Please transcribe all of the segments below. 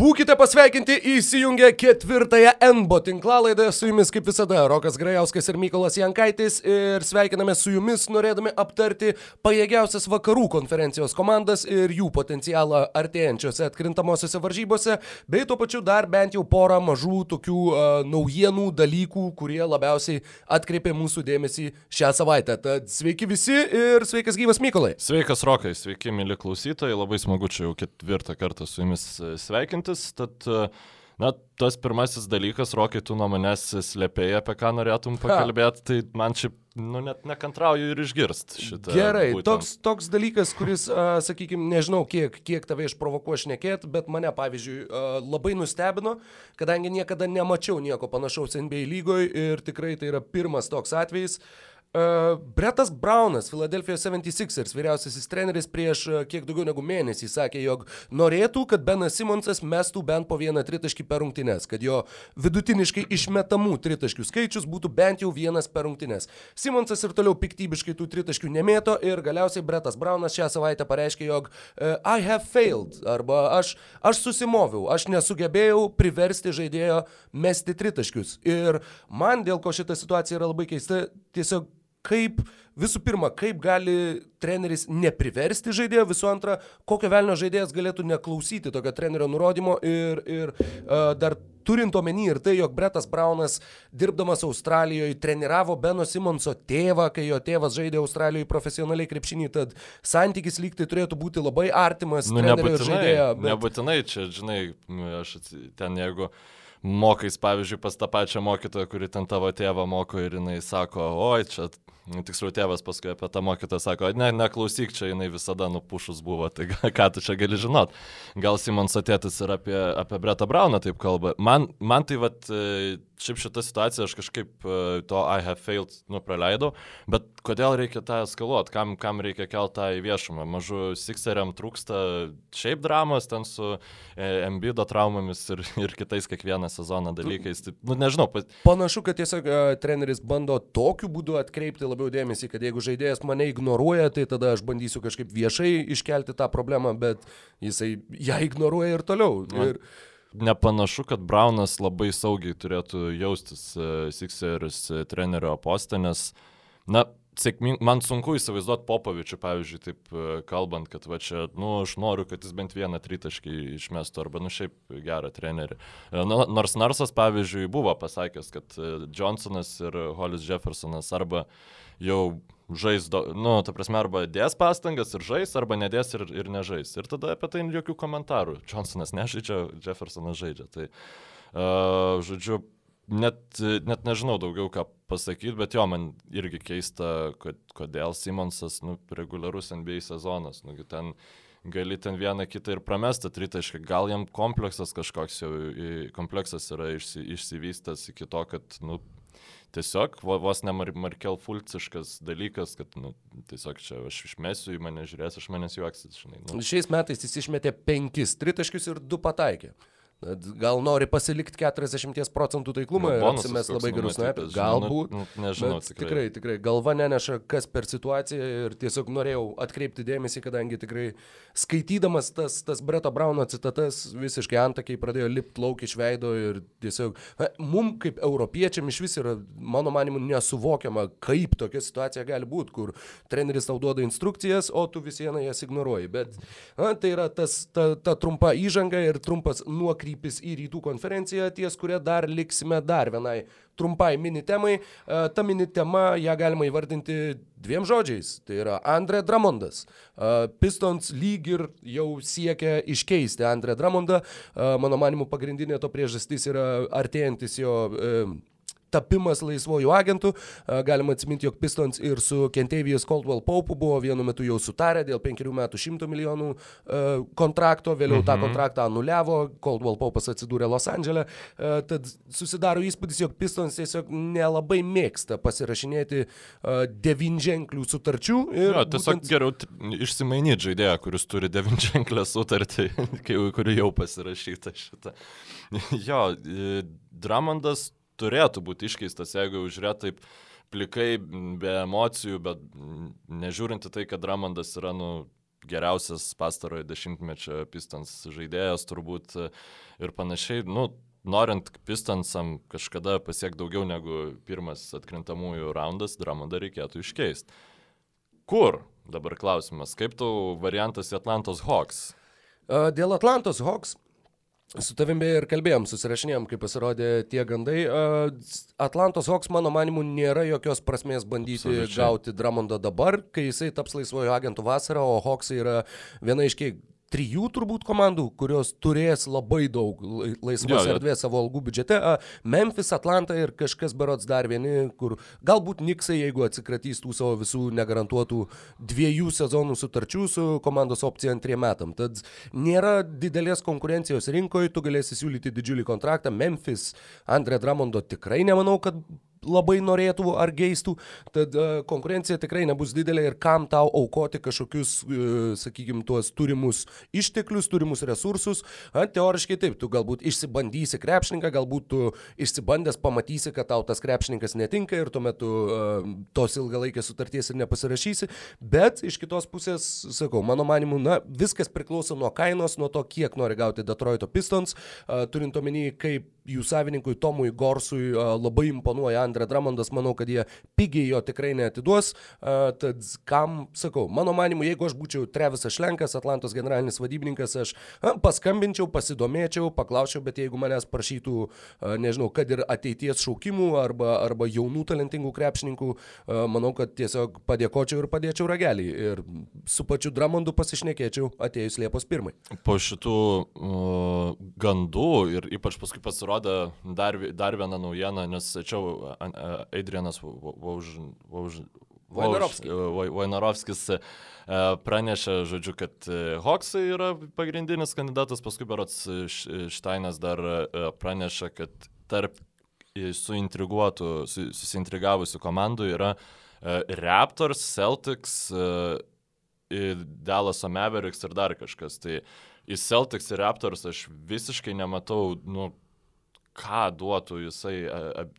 Būkite pasveikinti įsijungę ketvirtąją NBO tinklalaidą. Su jumis kaip visada Rokas Grajauskas ir Mykolas Jankaitis. Ir sveikiname su jumis norėdami aptarti pajėgiausias vakarų konferencijos komandas ir jų potencialą artėjančiose atkrintamosiose varžybose. Bei tuo pačiu dar bent jau porą mažų tokių uh, naujienų dalykų, kurie labiausiai atkreipė mūsų dėmesį šią savaitę. Tad sveiki visi ir sveikas gyvas Mykolai. Sveikas Rokai, sveiki mėly klausytojai. Labai smagu čia jau ketvirtą kartą su jumis sveikinti sveikintis, tad, na, tas pirmasis dalykas, Rokai, tu nuo manęs slėpėjai, apie ką norėtum pakalbėti, tai man šiaip, nu, net nekantrauju ir išgirst šitą. Gerai, būtent. toks, toks dalykas, kuris, uh, sakykime, nežinau, kiek, kiek tave išprovokuoja šnekėti, bet mane, pavyzdžiui, uh, labai nustebino, kadangi niekada nemačiau nieko panašaus NBA lygoje ir tikrai tai yra pirmas toks atvejis. Uh, Uh, Bretas Braunas, Philadelphia 76ers vyriausiasis treneris prieš uh, kiek daugiau negu mėnesį sakė, jog norėtų, kad Benas Simonsas mestų bent po vieną tritaškį per rungtynes, kad jo vidutiniškai išmetamų tritaškių skaičius būtų bent jau vienas per rungtynes. Simonsas ir toliau piktybiškai tų tritaškių nemėto ir galiausiai Bretas Braunas šią savaitę pareiškė, jog uh, I have failed arba aš, aš susimoviau, aš nesugebėjau priversti žaidėjo mesti tritaškius. Ir man dėl ko šita situacija yra labai keista, tiesiog kaip visų pirma, kaip gali treneris nepriversti žaidėjo, visų antra, kokio velnio žaidėjas galėtų neklausyti tokio trenerio nurodymo ir, ir uh, dar turint omeny ir tai, jog Bretas Braunas, dirbdamas Australijoje, treniravo Beno Simonso tėvą, kai jo tėvas žaidė Australijoje profesionaliai krepšinį, tad santykis lygtai turėtų būti labai artimas. Nu, nebūtinai, žaidėjo, bet... nebūtinai čia, žinai, aš ten jeigu mokais, pavyzdžiui, pas tą pačią mokytoją, kuri ten tavo tėvą moko ir jinai sako, oi, čia Tiksliau, tėvas paskui apie tą mokytoją sako, ne, neklausyk, čia jinai visada nupušus buvo, tai ką tu čia gali žinot. Gal Simons atėtis ir apie, apie Bretą Brauną taip kalba. Man, man tai, vat, e, šiaip šitą situaciją aš kažkaip e, to I have failed nu praleidau, bet kodėl reikia tą eskaluoti, kam, kam reikia kelti tą į viešumą. Mažu Sixeriam trūksta šiaip dramos ten su e, Embido traumomis ir, ir kitais kiekvieną sezoną dalykais. Tai, nu, nežinau. Pat... Panašu, kad tiesiog uh, treneris bando tokiu būdu atkreipti labiau dėmesį, kad jeigu žaidėjas mane ignoruoja, tai tada aš bandysiu kažkaip viešai iškelti tą problemą, bet jisai ją ignoruoja ir toliau. Ir... Nepanašu, kad Braunas labai saugiai turėtų jaustis uh, Sixers uh, trenerio postą, nes, na, sėkming, man sunku įsivaizduoti Popovičių, pavyzdžiui, taip e, kalbant, kad va čia, nu, aš noriu, kad jis bent vieną tritaškį išmestų, arba, nu, šiaip gerą trenerį. E, nors Narsas, pavyzdžiui, buvo pasakęs, kad e, Johnsonas ir Hollis Jeffersonas arba jau žais, do, nu, ta prasme, arba dės pastangas ir žais, arba nedės ir, ir nežais. Ir tada apie tai jokių komentarų. Johnsonas nežaidžia, Jeffersonas žaidžia. Tai, uh, žodžiu, net, net nežinau daugiau ką pasakyti, bet jo, man irgi keista, kad, kodėl Simonsas, nu, reguliarus NBA sezonas, nu, ten gali ten vieną kitą ir pramestą tritašką, gal jam kompleksas kažkoks jau, kompleksas yra išsi, išsivystęs iki to, kad, nu, tiesiog vos ne mar Markel Fulciškas dalykas, kad, nu, tiesiog čia aš išmesiu į mane, žiūrės, aš manęs juoksit, žinai. Nu. Šiais metais jis išmetė penkis tritaškius ir du pataikė. Gal nori pasilikti 40 procentų taiklumą ir apsimes labai gerus sniperius. Galbūt. Nu, nežinau. Tikrai. tikrai, tikrai. Galva neneša, kas per situaciją ir tiesiog norėjau atkreipti dėmesį, kadangi tikrai skaitydamas tas, tas Breto Brauno citatas visiškai antakiai pradėjo lipti lauk iš veido ir tiesiog mum kaip europiečiam iš vis yra, mano manimu, nesuvokiama, kaip tokia situacija gali būti, kur treneris tau duoda instrukcijas, o tu vis vieną jas ignoruoji. Bet na, tai yra tas, ta, ta trumpa įžanga ir trumpas nuokrypis krypis į rytų konferenciją, ties kuria dar liksime dar vienai trumpai mini temai. E, ta mini tema, ją galima įvardinti dviem žodžiais. Tai yra Andre Dramondas. E, Pistons lyg ir jau siekia iškeisti Andre Dramondą. E, mano manimu, pagrindinė to priežastis yra artėjantis jo tapimas laisvojų agentų. Galima atsiminti, jog Pistons ir su Kentavijas Coldwell Pope buvo vienu metu jau sutarę dėl penkerių metų šimto milijonų kontrakto, vėliau mhm. tą kontraktą anuliavo, Coldwell Pope atsidūrė Los Andželė. Tad susidaro įspūdis, jog Pistons tiesiog nelabai mėgsta pasirašinėti devinženklių sutarčių. Jo, tiesiog būtent... geriau išsimainyti žaidėją, kuris turi devinženklę sutartį, kuri jau pasirašyta šitą. jo, Dramondas turėtų būti iškeistas, jeigu žiūrėt taip plikai, be emocijų, bet nežiūrinti tai, kad Ramondas yra, nu, geriausias pastarojo dešimtmečio Pistons žaidėjas turbūt ir panašiai. Nu, norint Pistonsam kažkada pasiekti daugiau negu pirmas atkrintamųjų raundas, Dramondą reikėtų iškeisti. Kur? Dabar klausimas, kaip tau variantas į Atlantos Hawks? Dėl Atlantos Hawks Su tavimi ir kalbėjom, susirašinėjom, kai pasirodė tie gandai. Atlantos Hawks, mano manimu, nėra jokios prasmės bandyti Absoliučiai. gauti Dramondą dabar, kai jisai taps laisvojo agentų vasarą, o Hawks yra viena iš kiek trijų turbūt komandų, kurios turės labai daug laisvos ja, erdvės savo algų biudžete. Memphis, Atlanta ir kažkas berots dar vieni, kur galbūt Niksai, jeigu atsikratys tų savo visų negarantuotų dviejų sezonų sutarčių su komandos opcija antriem metam. Tad nėra didelės konkurencijos rinkoje, tu galėsi siūlyti didžiulį kontraktą. Memphis, Andre Dramondo tikrai nemanau, kad labai norėtų ar geistų, tad uh, konkurencija tikrai nebus didelė ir kam tau aukoti kažkokius, uh, sakykime, tuos turimus išteklius, turimus resursus. A, teoriškai taip, tu galbūt išsibandysi krepšininką, galbūt tu išsibandęs pamatysi, kad tau tas krepšininkas netinka ir tuomet tu uh, tos ilgalaikės sutarties ir nepasirašysi, bet iš kitos pusės, sakau, mano manimu, na, viskas priklauso nuo kainos, nuo to, kiek nori gauti Detroito Pistons, uh, turint omeny, kaip jų savininkui Tomui Gorsui uh, labai imponuoja Andre Dramondas, manau, kad jie pigiai jo tikrai neatiduos. Tad kam, sakau, mano manimu, jeigu aš būčiau Trevisas Šlenkas, Atlantos generalinis vadybininkas, aš paskambinčiau, pasidomėčiau, paklausčiau, bet jeigu manęs prašytų, nežinau, kad ir ateities šaukimų arba, arba jaunų talentingų krepšininkų, manau, kad tiesiog padėkočiau ir padėčiau ragelį. Ir su pačiu Dramondu pasišnekėčiau atėjus Liepos pirmai. Po šitų uh, gandų ir ypač paskui pasirodė dar, dar viena naujiena, nes čia Adrianas Vojnarovskis e, pranešė, žodžiu, kad Hoksai yra pagrindinis kandidatas, paskui Berots Štainas dar pranešė, kad tarp suintriguotų, susintrigavusių komandų yra Raptors, Celtics, Dallas Mavericks ir dar kažkas. Tai į Celtics ir Raptors aš visiškai nematau, nu, ką duotų jisai,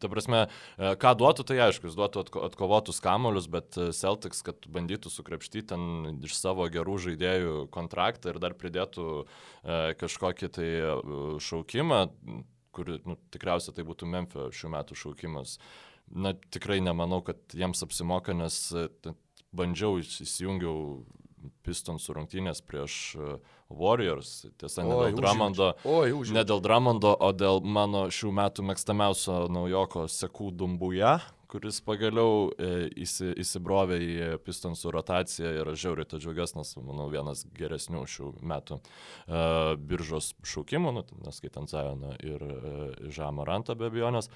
ta prasme, ką duotų, tai aišku, jis duotų atkovotus kamolius, bet Celtics, kad bandytų sukrepštyti ten iš savo gerų žaidėjų kontraktą ir dar pridėtų kažkokį tai šaukimą, kur nu, tikriausiai tai būtų Memphio šių metų šaukimas. Na, tikrai nemanau, kad jiems apsimoka, nes bandžiau, įsijungiau Pistonsų rungtynės prieš Warriors, tiesa, ne dėl Dramondo, ne dėl Dramondo, o dėl mano šių metų mėgstamiausio naujoko Sekų Dumbuja, kuris pagaliau e, įsi, įsibrovė į Pistonsų rotaciją ir aš žiauriai to džiaugiuosi, nes, manau, vienas geresnių šių metų e, biržos šaukimų, nu, neskaitant Zajoną ir e, Žamą Rantą be abejonės.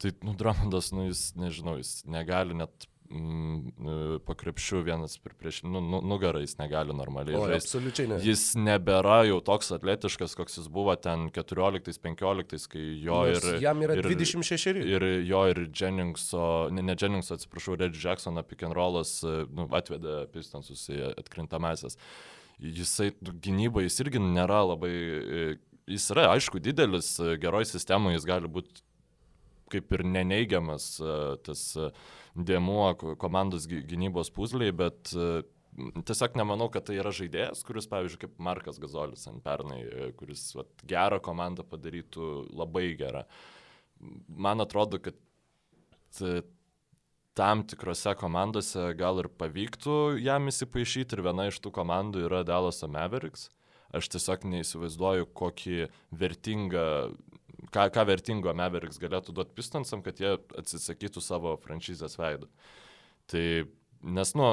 Tai, nu, Dramondas, nu, jis, nežinau, jis negali net mm, e, pakrepšių vienas prieš nu, nu, nugarą jis negali normaliai žaisti. Absoliučiai ne. Jis nebėra jau toks atletiškas, koks jis buvo ten 14-15, kai jo Nors ir... Jam yra ir, 26. Ir jo ir Jenningso, ne, ne Jenningso, atsiprašau, Red Jacksono pick and rollas e, nu, atvedė Pistonsus į atkrintamasias. Jisai nu, gynybai jis irgi nėra labai... E, jis yra, aišku, didelis, geroj sistemoje jis gali būti kaip ir neneigiamas tas dėmuo komandos gynybos puzliai, bet tiesiog nemanau, kad tai yra žaidėjas, kuris, pavyzdžiui, kaip Markas Gazolis ant pernai, kuris vat, gerą komandą padarytų labai gerą. Man atrodo, kad tam tikrose komandose gal ir pavyktų jam įsipaišyti ir viena iš tų komandų yra Dallas Mavericks. Aš tiesiog neįsivaizduoju, kokį vertingą ką, ką vertingo Mavericks galėtų duoti Pistonsam, kad jie atsisakytų savo franšizės veidų. Tai Nes, nu,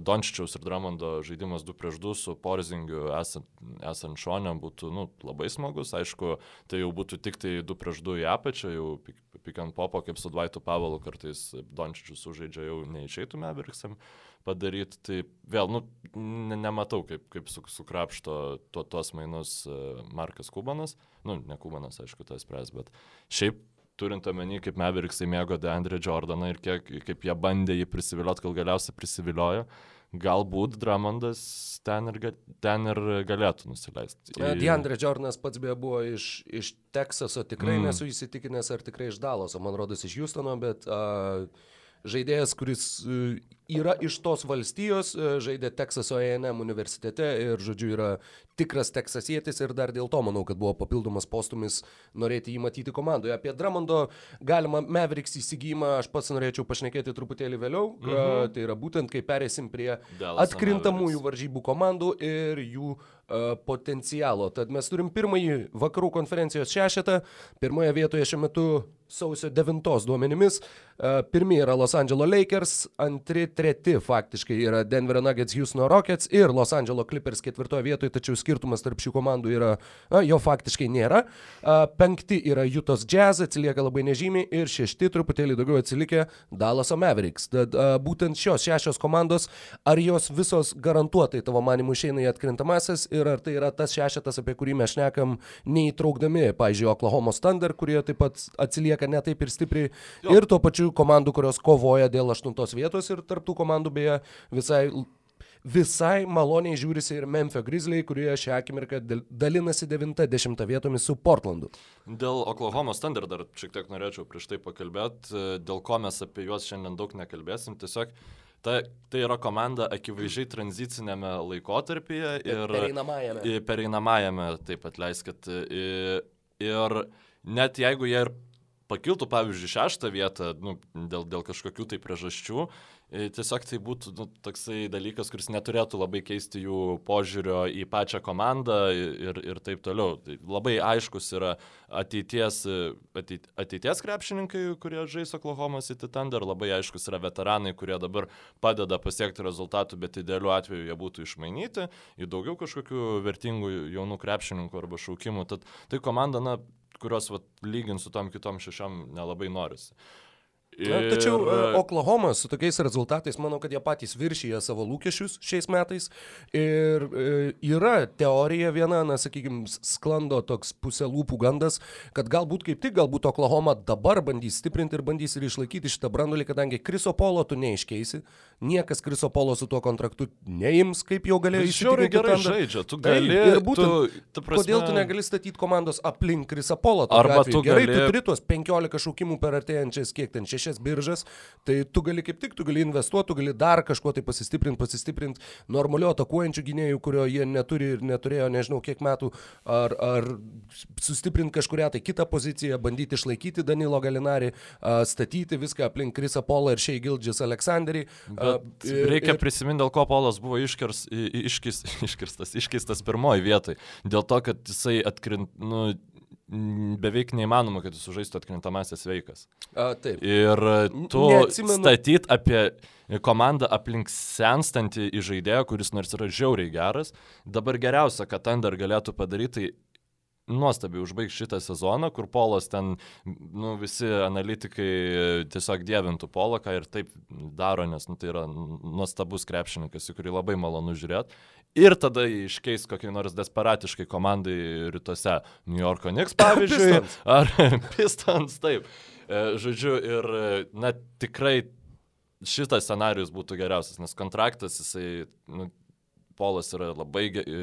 Dončičiaus ir Dramondo žaidimas 2 prieš 2 su Porzingiu esant, esant šonėm būtų, nu, labai smagus. Aišku, tai jau būtų tik tai 2 prieš 2 į apačią, jau pikant popo, kaip su Dvaitu Pavelu kartais Dončičius sužaidžia, jau neišeitų Mavericksam padaryti. Tai vėl, nu, ne, nematau, kaip, kaip su, sukrapšto to, tuos mainus e, Markas Kubanas. Nu, ne Kubanas, aišku, tas pres, bet šiaip turint omeny, kaip Mavericksai mėgo Deandre Jordaną ir kiek, kaip jie bandė jį prisivilioti, kol galiausiai prisiviliojo, galbūt Dramondas ten ir, ten ir galėtų nusileisti. Į... Deandre Jordanas pats beje buvo iš, iš Teksaso, tikrai mm. nesu įsitikinęs, ar tikrai iš Daloso, man rodos iš Houstono, bet uh, žaidėjas, kuris e, yra iš tos valstijos, e, žaidė Teksaso A&M universitete ir, žodžiu, yra tikras teksasietis ir dar dėl to manau, kad buvo papildomas postumis norėti jį matyti komandoje. Apie Dramondo galima Mavericks įsigymą aš pats norėčiau pašnekėti truputėlį vėliau. Mhm. Tai yra būtent, kai perėsim prie Dallas atkrintamųjų Mavericks. varžybų komandų ir jų uh, potencialo. Tad mes turim pirmąjį vakarų konferencijos šešetą. Pirmoje vietoje šiuo metu sausio 9 duomenimis. Uh, pirmi yra Los Angeles Lakers, antri, treti faktiškai yra Denver Nuggets, Houston Rockets ir Los Angeles Clippers ketvirtoje vietoje, tačiau skirtumas tarp šių komandų yra, na, jo faktiškai nėra. Uh, penkti yra Jutos Jazz, atsilieka labai nežymiai ir šešti truputėlį daugiau atsilikę Dallaso Mavericks. Tad būtent šios šešios komandos, ar jos visos garantuotai tavo manimu išeina į atkrintamasis ir ar tai yra tas šešetas, apie kurį mes šnekam, neįtraukdami, pavyzdžiui, Oklahoma Thunder, kurie taip pat atsilieka ne taip ir stipriai, Jo. ir tuo pačiu komandų, kurios kovoja dėl aštuntos vietos ir tarptų komandų beje visai visai maloniai žiūrisi ir Memphis Grizzliai, kurie šią akimirką dal- dalinasi 9-10 vietomis su Portlandu. Dėl Oklahoma Thunder dar šiek tiek norėčiau prieš tai pakalbėti, dėl ko mes apie juos šiandien daug nekalbėsim. Tiesiog ta, tai yra komanda akivaizdžiai tranzicinėme laikotarpyje ir Pereinamajame. pereinamajame, taip atleiskit. į- Ir net jeigu jie ir pakiltų, pavyzdžiui, šeštą vietą nu, dėl, dėl kažkokių tai priežasčių, e, tiesiog tai būtų nu, toksai dalykas, kuris neturėtų labai keisti jų požiūrio į pačią komandą ir, ir taip toliau. Tai labai aiškus yra ateities, e, ateit, ateities krepšininkai, kurie žais Oklahoma City Thunder, labai aiškus yra veteranai, kurie dabar padeda pasiekti rezultatų, bet idealiu atveju jie būtų išmainyti į daugiau kažkokių vertingų jaunų krepšininkų arba šaukimų. Tad tai komanda, na, kurios vat, lygint su tom kitom šešiom nelabai norisi. Na, tačiau e, Oklahoma su tokiais rezultatais, manau, kad jie patys viršyje savo lūkesčius šiais metais. Ir e, yra teorija viena, na, sakykime, sklando toks pusė lūpų gandas, kad galbūt kaip tik, galbūt Oklahoma dabar bandys stiprinti ir bandys ir išlaikyti šitą brandolį, kadangi Kriso Polo tu neiškeisi, niekas Kriso Polo su tuo kontraktu neims, kaip jau galėjo Jis žiauriai gerai Thunder. žaidžia, tu gali. ir būtent, tu, tu prasme, Kodėl tu negali statyti komandos aplink Krisą Polą? Arba tu Gerai, gali- tu turi tuos 15 šaukimų per artėjančias, kiek ten, šešias biržas, tai tu gali kaip tik, tu gali investuoti, tu gali dar kažkuo tai pasistiprinti, pasistiprinti normaliu atakuojančių gynėjų, kurio jie neturi ir neturėjo nežinau kiek metų, ar, ar sustiprinti kažkuria tai kitą poziciją, bandyti išlaikyti Danilo Galinarį, statyti viską aplink Krisą Polą ir Šei Gildžis Aleksandrį. a, Bet ir- reikia ir- prisiminti, dėl ko Polas buvo iškirs, iškis, iškirstas, iškeistas pirmoji vietoj. Dėl to, kad jisai atkrint, nu, beveik neįmanoma, kad jis sužaistų atkrintamasis veikas. a, Taip. Ir tu Neatsimenu- statyt apie komandą aplink senstantį į žaidėją, kuris nors yra žiauriai geras, dabar geriausia, kad Thunder galėtų padaryti, tai nuostabiai užbaigti šitą sezoną, kur Polas ten, nu, visi analitikai tiesiog dievintų Polą, ką ir taip daro, nes nu, tai yra nuostabus krepšininkas, į kurį labai malonu žiūrėti. Ir tada iškeis kokiai nors desperatiškai komandai rytuose. New Yorko Knicks, pavyzdžiui. Pistons. Ar Pistons, taip. E, Žodžiu, ir, e, na, tikrai šitas scenarius būtų geriausias, nes kontraktas, jisai, nu, Polas yra labai e,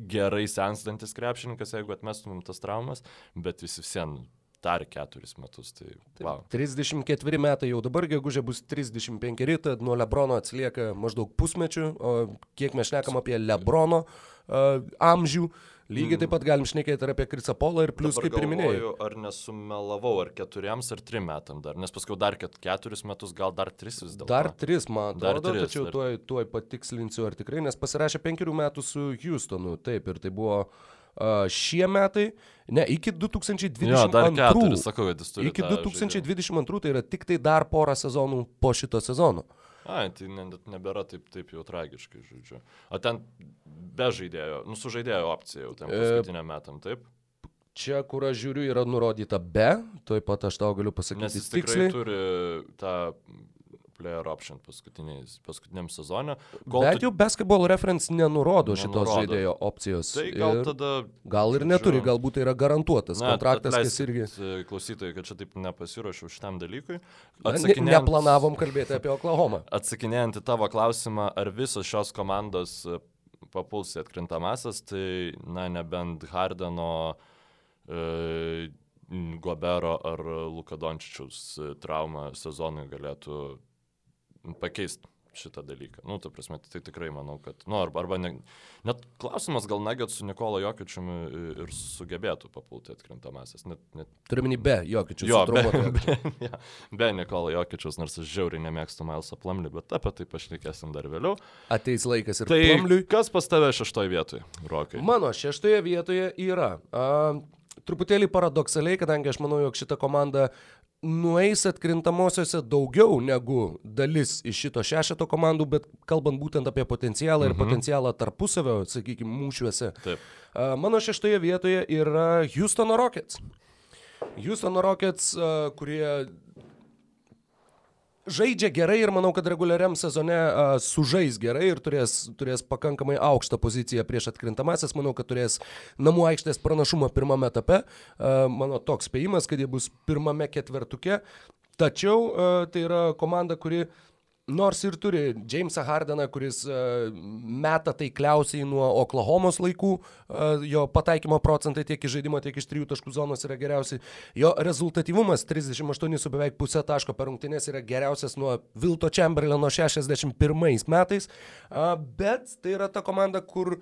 gerai senstantis krepšininkas, jeigu atmestumėm tas traumas, bet vis vien dar keturis metus, tai wow. 34 metai jau dabar, gegužė bus 35, tad nuo Lebrono atsilieka maždaug pusmečių, o kiek mes šnekam apie Lebrono uh, amžių, lygiai taip pat galim šnekėti ir apie Krisą Polą ir plus, Dabar kaip ir minėjau. Ar nesumelavau, ar keturiems, ar trim metam dar, nes paskui dar ket, keturis metus, gal dar tris vis dėlto. Dar tris, man Dar atrodo, tris, tačiau dar. tuoj, tuoj patikslinsiu, ar tikrai, nes pasirašė penkerių metų su Houstonu, taip, ir tai buvo šie metai, ne, iki 2022. Jo, dar keturis, sakau, jis turi. Iki tą žaidimą. 2022 tai yra tik tai dar porą sezonų po šito sezono. Ai, tai ne, net nebėra taip, taip jau tragiškai, žodžiu. O ten be žaidėjo, nu su žaidėjo opcija jau ten E, paskutiniam metam, taip? Čia, kur aš žiūriu, yra nurodyta be, tuoj pat aš tau galiu Nes pasakyti jis tikrai tiksliai. turi tą player option paskutiniam sezonė. Bet tu- jau basketball reference nenurodo šitos Nenurodo. žaidėjo opcijos. Tai gal ir, tada... gal ir neturi, galbūt tai yra garantuotas Na, kontraktas, kas irgi... e, Klausytojai, kad čia taip nepasiruošiau šitam dalykui. Na, ne, Atsakinėjant- neplanavom kalbėti apie Oklahomą. Atsakinėjant į tavo klausimą, ar visos šios komandos e, papuls į atkrintamasias, tai, na, nebent Hardeno, e, Gobero ar Lukadončičiaus trauma sezonui galėtų pakeisti šitą dalyką. Nu, ta prasme, tai tikrai manau, kad, nu, arba, arba ne, net klausimas, gal Nugget su Nikola Jokičiumi ir sugebėtų papulti atkrintamasis. Net, net... Turime be Jokičius. Jo, be, be, ja, be Nikola Jokičius, nors aš žiauriai nemėgstu Milesą Plamlių, bet apie tai pašnekėsim dar vėliau. Ateis laikas ir tai Plamliui. Kas pas tave šeštoje vietoje, Rokai? Mano šeštoje vietoje yra. Uh, truputėlį paradoksaliai, kadangi aš manau, jog šita komanda nueis atkrintamosiose daugiau negu dalis iš šito šešeto komandų, bet kalbant būtent apie potencialą ir mhm. potencialą tarpusavio, sakykime, mūšiuose. Taip. Mano šeštoje vietoje yra Houstono Rockets. Houstono Rockets, kurie žaidžia gerai ir manau, kad reguliariam sezone uh, sužais gerai ir turės, turės pakankamai aukštą poziciją prieš atkrintamasis. Manau, kad turės namų aikštės pranašumą pirmame etape. Uh, mano toks spėjimas, kad jie bus pirmame ketvertuke. Tačiau uh, tai yra komanda, kuri uh, Nors ir turi Jamesą Hardeną, kuris uh, meta taikliausiai nuo Oklahomos laikų, uh, jo pataikymo procentai tiek iš žaidimo, tiek iš trijų taškų zonos yra geriausi. Jo rezultatyvumas 38 su beveik pusę taško per rungtynės yra geriausias nuo Vilto Chamberlaino 61 metais. Uh, bet tai yra ta komanda, kur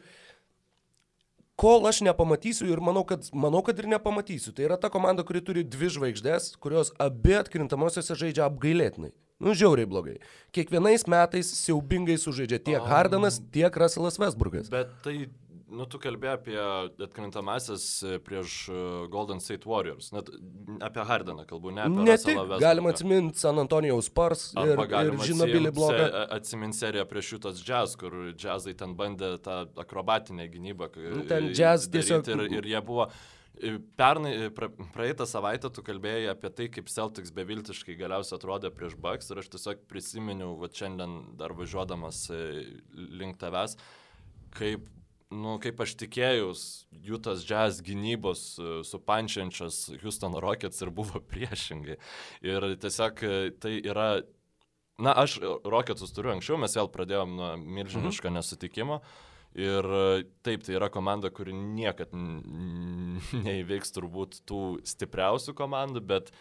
kol aš nepamatysiu ir manau kad, manau, kad ir nepamatysiu, tai yra ta komanda, kuri turi dvi žvaigždės, kurios abi atkrintamosiose žaidžia apgailėtinai. Nu, žiauriai blogai. Kiekvienais metais siaubingai sužaidžia tiek um, Hardanas, tiek Russellas Westbrook'as. Bet tai, nu, tu kalbėjai apie atkrintamasis prieš e, Golden State Warriors. Net apie Hardaną kalbu, ne apie ne tik. Galima atsiminti San Antonijaus Spars ir, ir Žinobilį blogą. Atsiminti seriją prieš šitas jazz, kur jazzai ten bandė tą akrobatinę gynybą. Nu, ten jazz tiesiog. Ir, ir jie buvo Pernai, pra, praeitą savaitę tu kalbėjai apie tai, kaip Celtics beviltiškai galiausiai atrodė prieš Bucks ir aš tiesiog prisiminiau, va šiandien dar važiuodamas e, link tavęs, kaip, nu, kaip aš tikėjus, Jutas Jazz gynybos e, supančiančias Houston Rockets ir buvo priešingai. Ir tiesiog e, tai yra, na, aš Rocketsus turiu anksčiau, mes vėl pradėjom nuo milžiniško mhm. nesutikimo. Ir e, taip, tai yra komanda, kuri niekad neįveiks turbūt tų stipriausių komandų, bet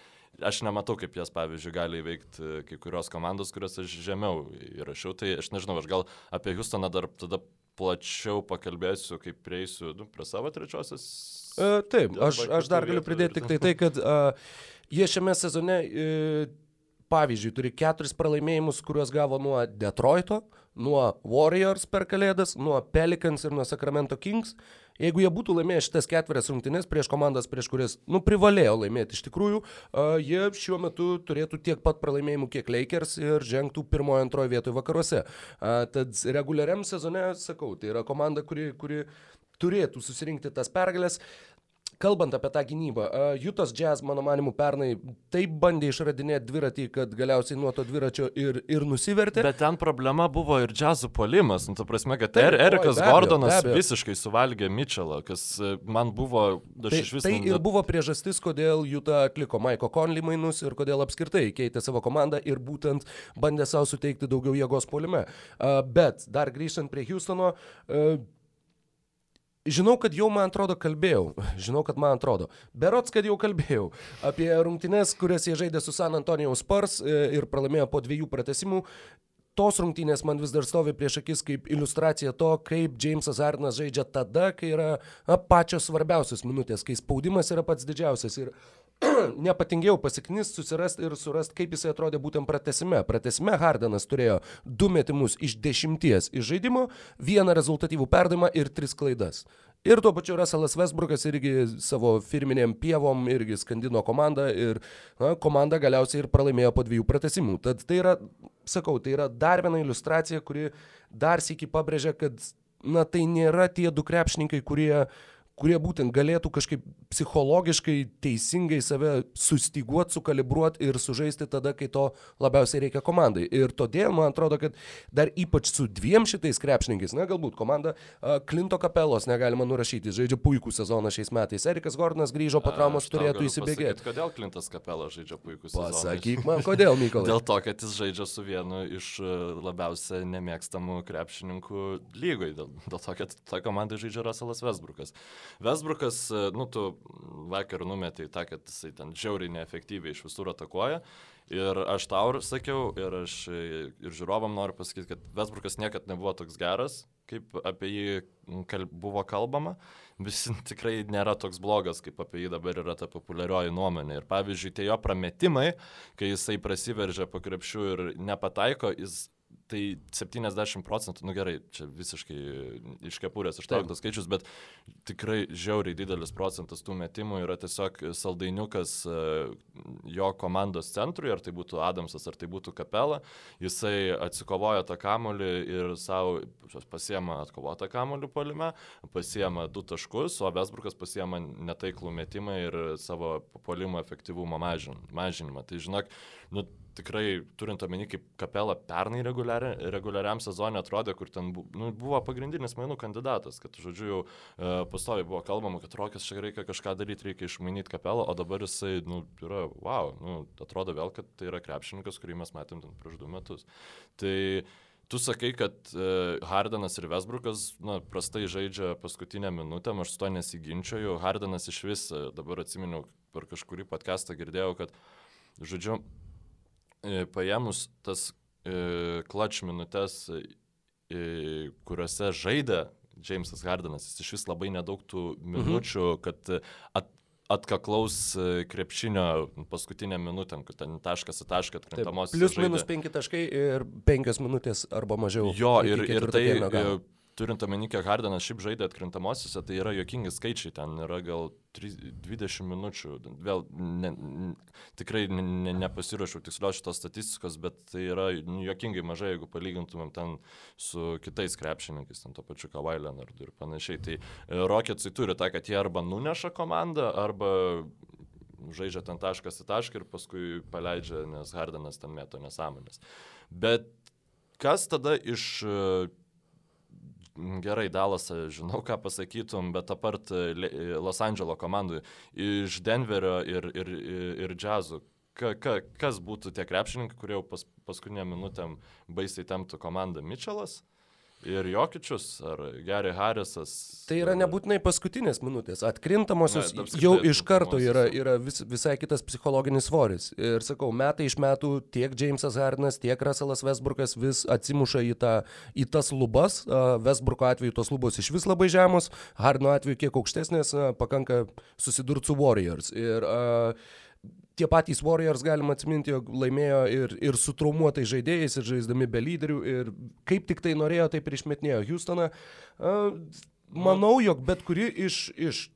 aš nematau, kaip jas, pavyzdžiui, gali įveikti e, kai kurios komandos, kurias aš žemiau įrašiau. Tai aš nežinau, aš gal apie Houstoną dar tada plačiau pakalbėsiu, kaip prieisiu nu, prie savo trečiosios. E, taip, aš, aš dar galiu pridėti tik tai tai, kad uh, jie šiame sezone, uh, pavyzdžiui, turi keturis pralaimėjimus, kuriuos gavo nuo Detroito, nuo Warriors per Kalėdas, nuo Pelicans ir nuo Sacramento Kings. Jeigu jie būtų laimėję šitas ketverias rungtynes prieš komandas, prieš kurias, nu, privalėjo laimėti iš tikrųjų, jie šiuo metu turėtų tiek pat pralaimėjimų, kiek Lakers ir žengtų pirmojo, antrojo vietoje vakaruose. Tad reguliariam sezone, sakau, tai yra komanda, kuri, kuri turėtų susirinkti tas pergalės. Kalbant apie tą gynybą, Jutos Jazz, mano manimu, pernai taip bandė išradinėti dviratį, kad galiausiai nuo to dviračio ir, ir nusivertė. Bet ten problema buvo ir džiazų polimas. Nu, ta prasme, kad taip, er, Erikas oi, Gordonas abejo, abejo. visiškai suvalgė Mitchellą, kas e, man buvo... Tai, vis, tai ir buvo priežastis, kodėl Juta atliko Maiko Conley mainus ir kodėl apskritai keitė savo komandą ir būtent bandė savo suteikti daugiau jėgos polime. Bet dar grįžtant prie Houstono, Žinau, kad jau man atrodo kalbėjau, žinau, kad man atrodo. Berots, kad jau kalbėjau apie rungtynes, kurias jie žaidė su San Antonijaus Spars e, ir pralaimėjo po dviejų pratesimų. Tos rungtynės man vis dar stovi prieš akis kaip iliustracija to, kaip Jamesas Arnas žaidžia tada, kai yra na, pačios svarbiausios minutės, kai spaudimas yra pats didžiausias. Ir nepatingėjau pasiknis, susirasti ir surasti, kaip jisai atrodė būtent pratesime. Pratesime Hardenas turėjo du metimus iš dešimties iš žaidimo, vieną rezultatyvų perdavimą ir tris klaidas. Ir tuo pačiu Russellas Westbrookas irgi savo firminėm pievom irgi skandino komandą ir na, komanda galiausiai ir pralaimėjo po dviejų pratesimų. Tad tai yra, sakau, tai yra dar viena iliustracija, kuri dar sėki pabrėžia, kad na, tai nėra tie du krepšininkai, kurie uh, kurie būtent galėtų kažkaip psichologiškai teisingai save sustiguoti, sukalibruoti ir sužaisti tada, kai to labiausiai reikia komandai. Ir todėl man atrodo, kad dar ypač su dviem šitais krepšininkais, na galbūt komanda uh, Klinto kapelos negalima nurašyti, žaidžia puikų sezoną šiais metais. Erikas Gordonas grįžo po traumos, turėtų įsibėgėti. Kodėl Klintas kapelas žaidžia puikų sezoną? Pasakyk man, kodėl, Mykolai? Dėl to, kad jis žaidžia su vienu iš labiausiai nemėgstamų krepšininkų lygoj. Dėl, dėl to, kad ta komanda žaidžia Russellas Westbrookas. Vesbrukas, e, nu, tu vakar numetė į tą, kad jisai ten žiauriai neefektyviai iš visur atakuoja. Ir aš tau sakiau, ir aš ir žiūrovam noriu pasakyti, kad Vesbrukas niekada nebuvo toks geras, kaip apie jį kalb, buvo kalbama. Visi tikrai nėra toks blogas, kaip apie jį dabar yra ta populiarioji nuomonė. Ir pavyzdžiui, tie jo prametimai, kai jisai prasiveržia po krepšių ir nepataiko, jis tai 70 procentų, nu gerai, čia visiškai iš kepurės ištrauktas skaičius, bet tikrai žiauriai didelis procentas tų metimų yra tiesiog saldainiukas e, jo komandos centrui, ar tai būtų Adamsas, ar tai būtų Kapela, jisai atsikovoja tą kamolį ir savo pasiema atkovotą kamolį palime, pasiema du taškus, o Vesbrukas pasiema netaiklų metimą ir savo polimo efektyvumo mažinimą. Tai žinok, nu, tikrai turint omeny, kaip kapela pernai reguliari, reguliariam sezonė atrodė, kur ten nu, buvo pagrindinis mainų kandidatas, kad, žodžiu, jau e, pastoviai buvo kalbama, kad Rokės čia reikia kažką daryti, reikia išmainyti kapelą, o dabar jisai, nu, yra, wow, nu, atrodo vėl, kad tai yra krepšininkas, kurį mes matėm prieš du metus. Tai Tu sakai, kad uh, Hardanas ir Vesbrukas na, prastai žaidžia paskutinę minutę, aš su to nesiginčioju. Hardanas iš vis, e, dabar atsiminiau, per kažkurį podcastą girdėjau, kad, žodžiu, E, paėmus tas klač e, minutės, e, kuriuose žaidė Jamesas Hardenas, jis iš vis labai nedaug tų minučių, mhm. kad at, atkaklaus krepšinio paskutinę minutę, kad ten taškas į tašką atkrintamos. Plius minus penki taškai ir penkios minutės arba mažiau. Jo, ir, ir tai turint omeny, kiek Hardenas šiaip žaidė atkrintamosiose, tai yra jokingi skaičiai, ten yra gal 3, 20 minučių, vėl ne, tikrai ne, ne, nepasirašiau tikslios šitos statistikos, bet tai yra nu, jokingai mažai, jeigu palygintumėm ten su kitais krepšininkais, ten to pačiu Kawhi Leonardu ir panašiai. Tai e, Rocketsai turi tą, kad jie arba nuneša komandą, arba žaidžia ten taškas į tašką ir paskui paleidžia, nes Hardenas ten mėto nesąmonės. Bet kas tada iš gerai, Dalasą žinau, ką pasakytum, bet apart e, e, Los Andželo komandų iš Denverio ir, ir, ir džiazų, ka, ka, kas būtų tie krepšininkai, kurie jau pas, paskutinę minutę baisiai temtų komandą Mitčelas? Ir Jokičius, ar Gary Harrisas. Tai yra nebūtinai paskutinės minutės, atkrintamosios ne, jau iš karto yra, yra vis, visai kitas psichologinis svoris. Ir sakau, metai iš metų tiek Jamesas Hardinas, tiek Russellas Westbrookas vis atsimuša į, tą, į tas lubas. Westbrooko atveju tos lubos iš vis labai žemos, Hardino atveju kiek aukštesnės, pakanka susidurti su Warriors. Ir, uh, tie patys Warriors galima atsiminti, jog laimėjo ir, ir su traumuotais žaidėjais, ir žaisdami be lyderių, ir kaip tik tai norėjo, taip ir išmetinėjo Houstoną. Manau, jog bet kuri iš, iš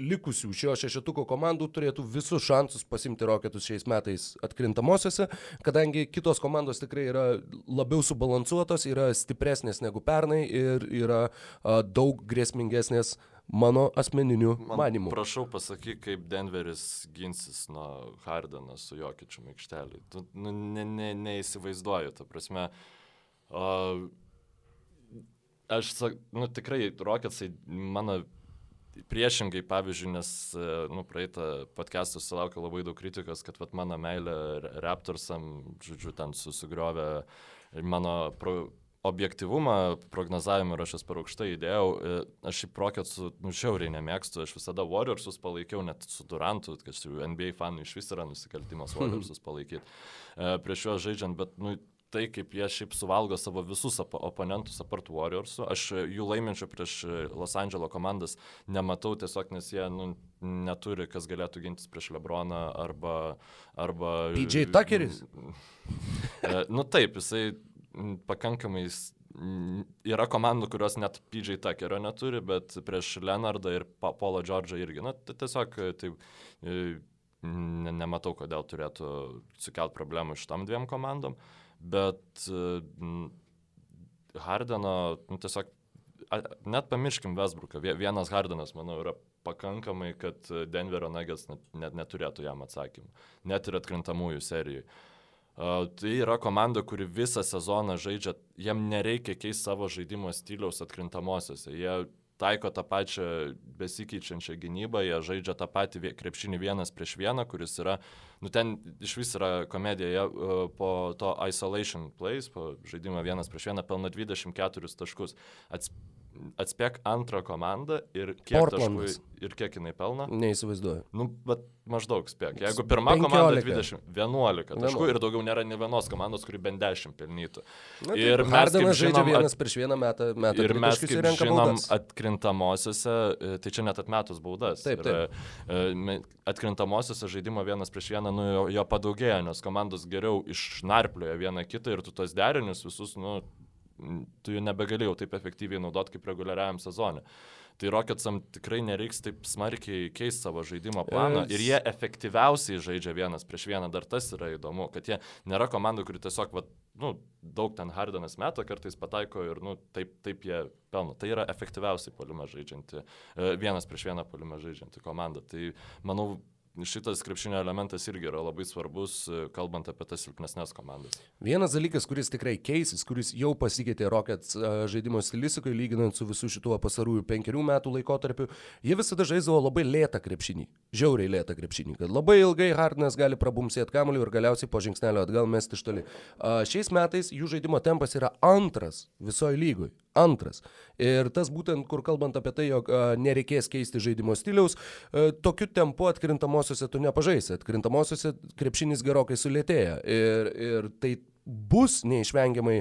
likusių šio šešetuko komandų turėtų visus šansus pasimti roketus šiais metais atkrintamosiose, kadangi kitos komandos tikrai yra labiau subalansuotos, yra stipresnės negu pernai ir yra a, daug grėsmingesnės mano asmeniniu Man, manimu. Prašau pasakyk, kaip Denveris ginsis nuo Hardeno su Jokičiu aikštelį. Tu nu, ne, ne, neįsivaizduoju, ta prasme. Uh, aš, nu tikrai, Rocketsai mano priešingai, pavyzdžiui, nes, nu, praeitą podcastą sulaukiau labai daug kritikos, kad, vat, mano meilė Raptorsam, žodžiu, ten susigriovė mano pro, objektivumą prognozavimą ir aš jas per aukštai įdėjau. E, aš šį proketsų nu, žiauriai nemėgstu, aš visada Warriorsus palaikiau, net su Durantu, kad NBA fanų iš vis yra nusikaltimas Warriorsus palaikyti e, prieš juos žaidžiant, bet nu, tai, kaip jie šiaip suvalgo savo visus op oponentus apart Warriorsų. Aš jų laiminčių prieš Los Andželo komandas nematau tiesiog, nes jie nu, neturi, kas galėtų gintis prieš Lebroną arba... arba PJ Tuckeris. E, nu taip, jisai pakankamai yra komandų, kurios net PJ Tuckerio neturi, bet prieš Leonardą ir Paulo Džordžą irgi. Na, tai tiesiog tai, ne, nematau, kodėl turėtų sukelt problemų šitam dviem komandom, bet Hardeno, nu, tiesiog, net pamirškim Vesbruką, vienas Hardenas, manau, yra pakankamai, kad Denverio Nuggets net, net neturėtų jam atsakymų, net ir atkrintamųjų serijų. Uh, Tai yra komanda, kuri visą sezoną žaidžia, jiem nereikia keisti savo žaidimo stiliaus atkrintamosiose. Jie taiko tą pačią besikeičiančią gynybą, jie žaidžia tą patį krepšinį vienas prieš vieną, kuris yra, nu ten iš vis yra komedija, jie po to isolation plays, po žaidimo vienas prieš vieną pelno 24 taškus. Ats, atspėk antrą komandą ir kiek taškų ir kiek jinai pelno. Neįsivaizduoju. Nu, bet maždaug spėk. Jeigu pirma komanda 20, 11 taškų 11. ir daugiau nėra ne vienos komandos, kuri bent 10 pelnytų. Na, ir ir mes, kaip žinom, vienas prieš vieną metą. metą Ir mes, kaip žinom, baudas. atkrintamosiose, e, tai čia net atmetus baudas. Taip, Ir, taip. e, me- Atkrintamosiose žaidimo vienas prieš vieną, nu, jo, jo padaugėjo, nes komandos geriau išnarplioja vieną kitą ir tu tos derinius visus, nu, tu jų nebegalėjau taip efektyviai naudoti kaip reguliariajam sezonui. Tai Rocketsam tikrai nereiks taip smarkiai keisti savo žaidimo planą Es- ir jie efektyviausiai žaidžia vienas prieš vieną, dar tas yra įdomu, kad jie nėra komanda, kuri tiesiog, va, nu, daug ten Hardenas meta, kartais pataiko ir nu, taip, taip jie pelno. Tai yra efektyviausiai polimą žaidžianti, e, vienas prieš vieną polimą žaidžianti komanda. Tai manau, šitas krepšinio elementas irgi yra labai svarbus, e, kalbant apie tas silpnesnės komandas. Vienas dalykas, kuris tikrai keisis, kuris jau pasikeitė Rockets a, žaidimo stilistikoje, lyginant su visų šituo pasarųjų penkerių metų laikotarpiu, jie visada žaisdavo labai lėtą krepšinį. Žiauriai lėtą krepšinį, kad labai ilgai Hardinas gali prabumsėti kamuolį ir galiausiai po žingsnelio atgal mesti iš toli. Šiais metais jų žaidimo tempas yra antras visoje lygoje. Antras. Ir tas būtent, kur kalbant apie tai, jog nereikės keisti žaidimo stiliaus, tokiu tempu atkrintamosiose tu nepažaisi. Atkrintamosiose krepšinis gerokai sulėtėja. Ir, ir tai bus neišvengiamai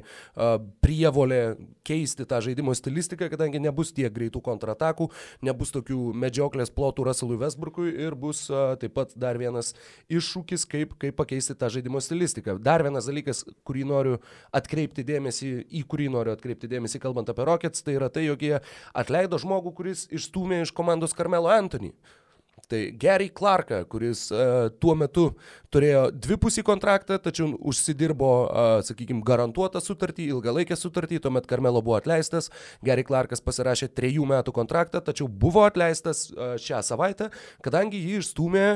prievolė keisti tą žaidimo stilistiką, kadangi nebus tiek greitų kontratakų, nebus tokių medžioklės plotų Russellui Westbrookui ir bus taip pat dar vienas iššūkis, kaip, kaip pakeisti tą žaidimo stilistiką. Dar vienas dalykas, kurį noriu atkreipti dėmesį, į kurį noriu atkreipti dėmesį, kalbant apie Rockets, tai yra tai, jog jie atleido žmogų, kuris išstūmė iš komandos Carmelo Anthony. Tai Gary Clarką, kuris uh, tuo metu turėjo dvipusį kontraktą, tačiau užsidirbo, uh, sakykime, garantuotą sutartį, ilgalaikę sutartį, tuomet Carmelo buvo atleistas, Gary Clarkas pasirašė trejų metų kontraktą, tačiau buvo atleistas uh, šią savaitę, kadangi jį išstūmė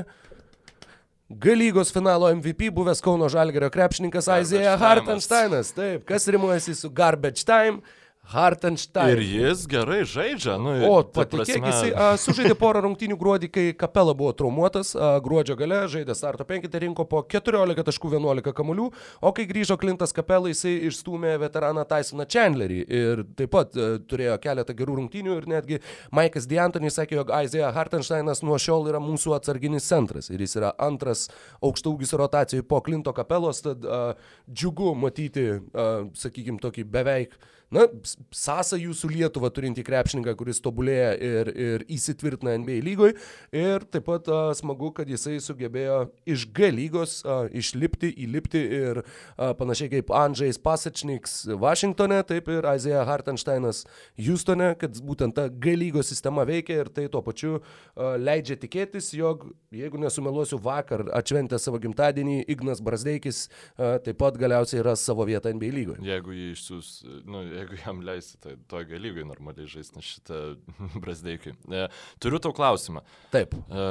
G lygos finalo MVP buvęs Kauno Žalgerio krepšininkas time'as. Hartensteinas. Taip, kas rimuojasi su Garbage Time? Hartenstein. Ir jis gerai žaidžia, nu, O, patikėk, prasme- jisai a, sužaidė porą rungtynių gruodį, kai Kapela buvo traumuotas, a, gruodžio gale žaidė starto penketę, rinko po 14.11 kamuolių, o kai grįžo Klintas Kapela, jisai išstūmė veteraną Tysoną Chandlerį ir taip pat a, turėjo keletą gerų rungtynių ir netgi Maikas D'Antoni sakė, jog Isaiah Hartensteinas nuo šiol yra mūsų atsarginis centras ir jis yra antras aukštaugis rotacijai po Klinto Kapelos, tad a, džiugu matyti, a, sakykime, tokį beveik na, sąsajų su Lietuva turinti krepšininką, kuris tobulėja ir, ir įsitvirtina NBA lygoje. Ir taip pat a, smagu, kad jisai sugebėjo iš G lygos a, išlipti, įlipti ir a, panašiai kaip Andžejs Pasečniks Vašingtone, taip ir Isaiah Hartensteinas Houstone, kad būtent ta G lygos sistema veikia ir tai tuo pačiu a, leidžia tikėtis, jog, jeigu nesumeluosiu, vakar atšventė savo gimtadienį Ignas Brasdeikis a, taip pat galiausiai ras savo vietą NBA lygoje. Jeigu jį išsiūs, nu, jeigu jam leisi, tai toj galygai normaliai žaisti šitą brazdeikai. E, turiu tau klausimą. Taip. E,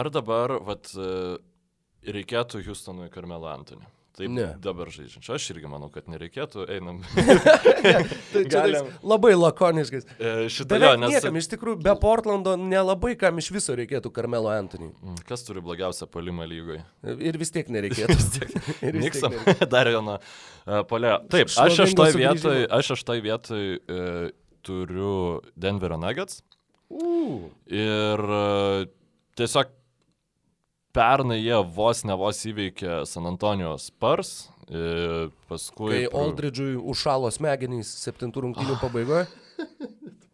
ar dabar, vat, e, reikėtų Houstonui Karmelo Antony? Taip Ne. dabar žaidžiančio. Aš irgi manau, kad nereikėtų. Einam. Tai čia Galim. labai lakoniškas. E, Šitą jo, nes... niekam iš tikrųjų be Portlando nelabai kam iš viso reikėtų Carmelo Anthony. Mm, Kas turi blogiausią polimą lygoje? Ir vis tiek nereikėtų. Vis tiek Niksam, dar vieno uh, polio. Taip, aš Šlovingo šeštoj sugrįžimo. vietoj, aš šeštoj vietoj uh, turiu Denverio Nuggets. U, Ir uh, tiesiog pernai jie vos ne vos įveikė San Antonijos Spurs. Paskui... Kai Aldridžui užšalo smegenys septintų rungtynių pabaigoje.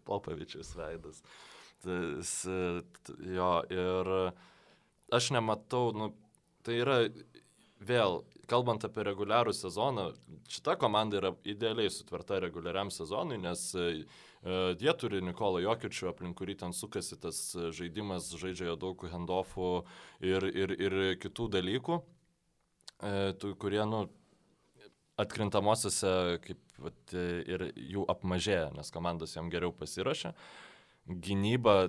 Popavičius veidas. Tas, e, jo, ir aš nematau, nu, tai yra vėl, kalbant apie reguliarų sezoną, šita komanda yra idealiai sutverta reguliariam sezonui, nes e, jie turi Nikolą Jokičių, aplink kurį ten sukasi tas e, žaidimas, žaidžia daug handoffų ir, ir, ir kitų dalykų, e, kurie, nu, atkrintamosiose kaip vat, e, ir jų apmažėja, nes komandos jam geriau pasirašė. Gynyba,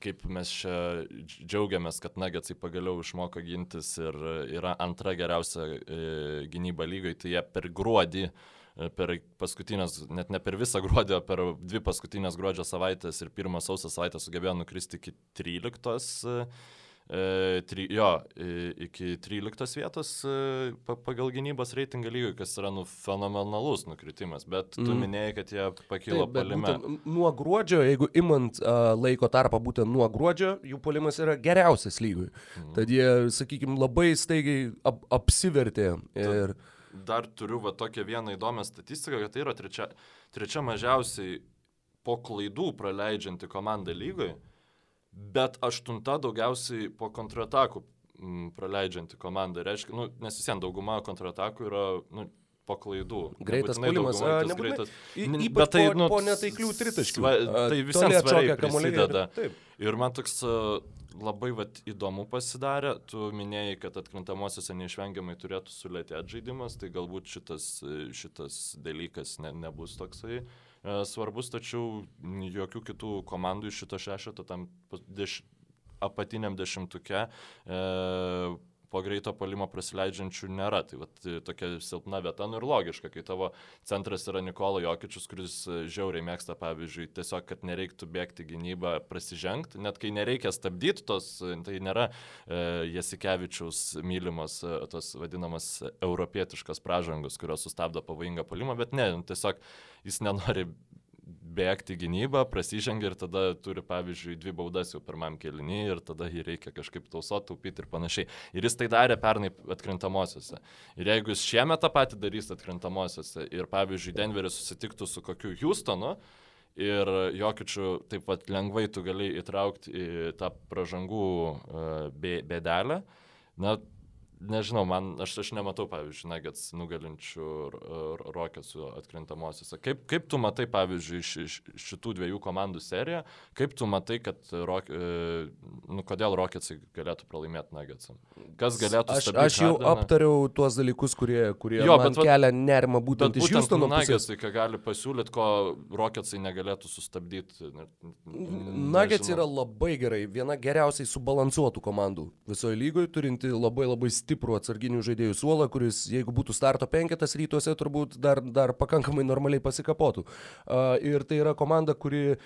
kaip mes čia dž- džiaugiamės, kad Nagetsai pagaliau išmoko gintis ir yra antra geriausia e, gynyba lygai, tai jie per gruodį, e, per paskutinės, net ne per visą gruodį, o per dvi paskutinės gruodžio savaitės ir pirmą sausio savaitę sugebėjo nukristi iki 13 e, E, tri, jo, e, iki 13 vietos e, pa, pagal gynybos reitingą lygio, kas yra nu, fenomenalus nukritimas, bet tu mm. minėjai, kad jie pakilo Taip, palime. Nuo gruodžio, jeigu imant uh, laiko tarpą būtent nuo gruodžio, jų polimas yra geriausias lygui. Mhm. Tad jie, sakykime, labai staigiai ap apsivertė. Ir... Dar turiu va tokią vieną įdomią statistiką, kad tai yra trečia, trečia mažiausiai po klaidų praleidžianti komanda lygoje. Bet aštunta daugiausiai po kontratakų praleidžianti komanda. Reiškia, nu, nes vis vien dauguma kontratakų yra nu, po klaidų. Greitas puolimas, greitas. Ypač bet tai, po, nu, po netaiklių tritaškių. tai vis toli vien atšokę svariai kamuoliai ir- man toks labai vat, įdomu pasidarė, tu minėjai, kad atkrintamosiose neišvengiamai turėtų sulėtėti žaidimas, tai galbūt šitas, e, šitas dalykas ne, nebus toksai e, svarbus, tačiau jokių kitų komandų iš šito šešeto tam deš, apatiniam dešimtuke e, po greito palimo prasileidžiančių nėra. Tai vat, e, tokia silpna vieta, nu ir logiška, kai tavo centras yra Nikola Jokičius, kuris e, žiauriai mėgsta, pavyzdžiui, tiesiog, kad nereiktų bėgti gynybą, prasižengti, net kai nereikia stabdyti tos, e, tai nėra e, Jasikevičiaus mylimos, e, tos vadinamas europietiškos pražangos, kurios sustabdo pavojingą palimą, bet ne, tiesiog jis nenori bėgti gynybą, prasižengia ir tada turi, pavyzdžiui, dvi baudas jau pirmam kelinį ir tada jį reikia kažkaip tausoti, taupyti ir panašiai. Ir jis tai darė pernai atkrintamosiose. Ir jeigu jis šiemet tą patį darys atkrintamosiose ir, pavyzdžiui, Denveris susitiktų su kokiu Houstonu, Ir jokičių taip pat lengvai tu gali įtraukti į tą pražangų e, bė- bėdelę. Na, nežinau, man, aš, aš nematau, pavyzdžiui, Nuggets nugalinčių Rocketsų atkrintamosiose. Kaip, kaip tu matai, pavyzdžiui, ši, ši- šitų dviejų komandų seriją, kaip tu matai, kad, rock, e, nu, kodėl Rocketsai galėtų pralaimėti Nuggetsam? Kas galėtų Aš, aš jau Hardeną? aptariau tuos dalykus, kurie, kurie Jo, bet kelia nerimą būtent Bet iš būtent Houstono pusės. Nuggetsai, ką gali pasiūlyti, ko Rocketsai negalėtų sustabdyti. ne- n- Nuggets nežinau. yra labai gerai, viena geriausiai subalansuotų komandų visoje lygoje, turinti labai labai stiprų atsarginių žaidėjų suolą, kuris, jeigu būtų starto penketas rytuose, turbūt dar, dar pakankamai normaliai pasikapotų. Ir tai yra komanda, kuri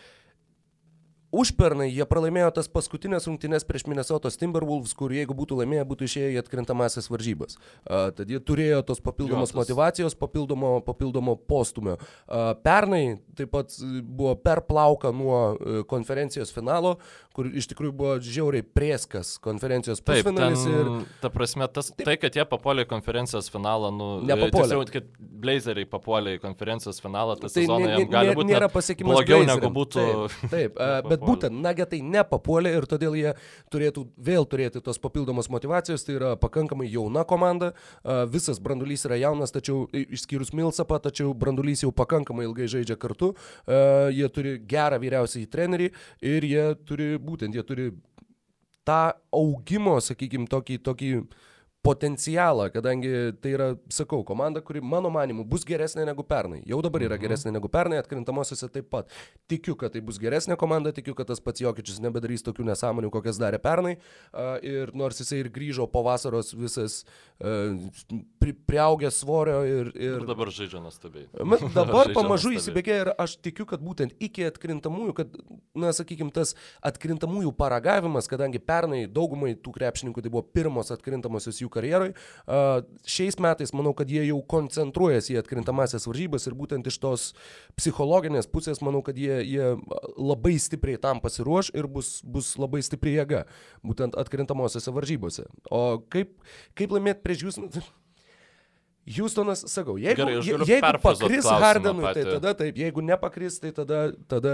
Užpernai jie pralaimėjo tas paskutinės rungtynes prieš Minnesotos Timberwolves, kur jeigu būtų laimėję, būtų išėję į atkrintamasis varžybas. Uh, tad jie turėjo tos papildomos Jo, tas- motivacijos, papildomo, papildomo postumio. Uh, pernai taip pat buvo per plauką nuo e, konferencijos finalo, kur iš tikrųjų buvo žiauriai prieskas konferencijos Taip, ten, pusfinalis. Ir... ta prasme, tas, tai, kad jie papuolė į konferencijos finalą, nu, Nepapuolė. tiksliau, kad Blazeriai papuolė į konferencijos finalą, tas Tai jam nė- gali būti nėra pasiekimas blogiau Blazeriam. negu būtų. Taip, taip a, bet nepapuolė. būtent Nagetai nepapuolė ir todėl jie turėtų vėl turėti tos papildomos motivacijos. Tai yra pakankamai jauna komanda, a, visas brandulys yra jaunas, tačiau išskyrus Milsapą, tačiau brandulys jau pakankamai ilgai žaidžia kartu. A, Jie turi gerą vyriausiąjį trenerį ir jie turi būtent, jie turi tą augimo, sakykime, tokį, tokį potencialą, kadangi tai yra, sakau, komanda, kuri mano manimu bus geresnė negu pernai. Jau dabar yra Mhm. geresnė negu pernai, atkrintamosiose taip pat. Tikiu, kad tai bus geresnė komanda, tikiu, kad tas pats Jokičius nebedarys tokių nesąmonių, kokias darė pernai. Ir nors jisai ir grįžo po vasaros visas pri, priaugęs svorio ir... Ir ir dabar žaidžia nuostabiai. Dabar pamažu įsibėgė ir aš tikiu, kad būtent iki atkrintamųjų, kad, na, sakykime, tas atkrintamųjų paragavimas, kadangi pernai daugumai tų krepšininkų tai buvo pirmos atkrintamosios jų karjeroj, šiais metais manau, kad jie jau koncentruojasi į atkrintamasias varžybas ir būtent iš tos psichologinės pusės manau, kad jie, jie labai stipriai tam pasiruoš ir bus, bus labai stipri jėga būtent atkrintamosiose varžybose. O kaip, kaip laimėti prieš jūs? Houstonas, sakau, jeigu, Gerai, je- jeigu pakris Hardenui, tai tada taip, jeigu nepakris, tai tada, tada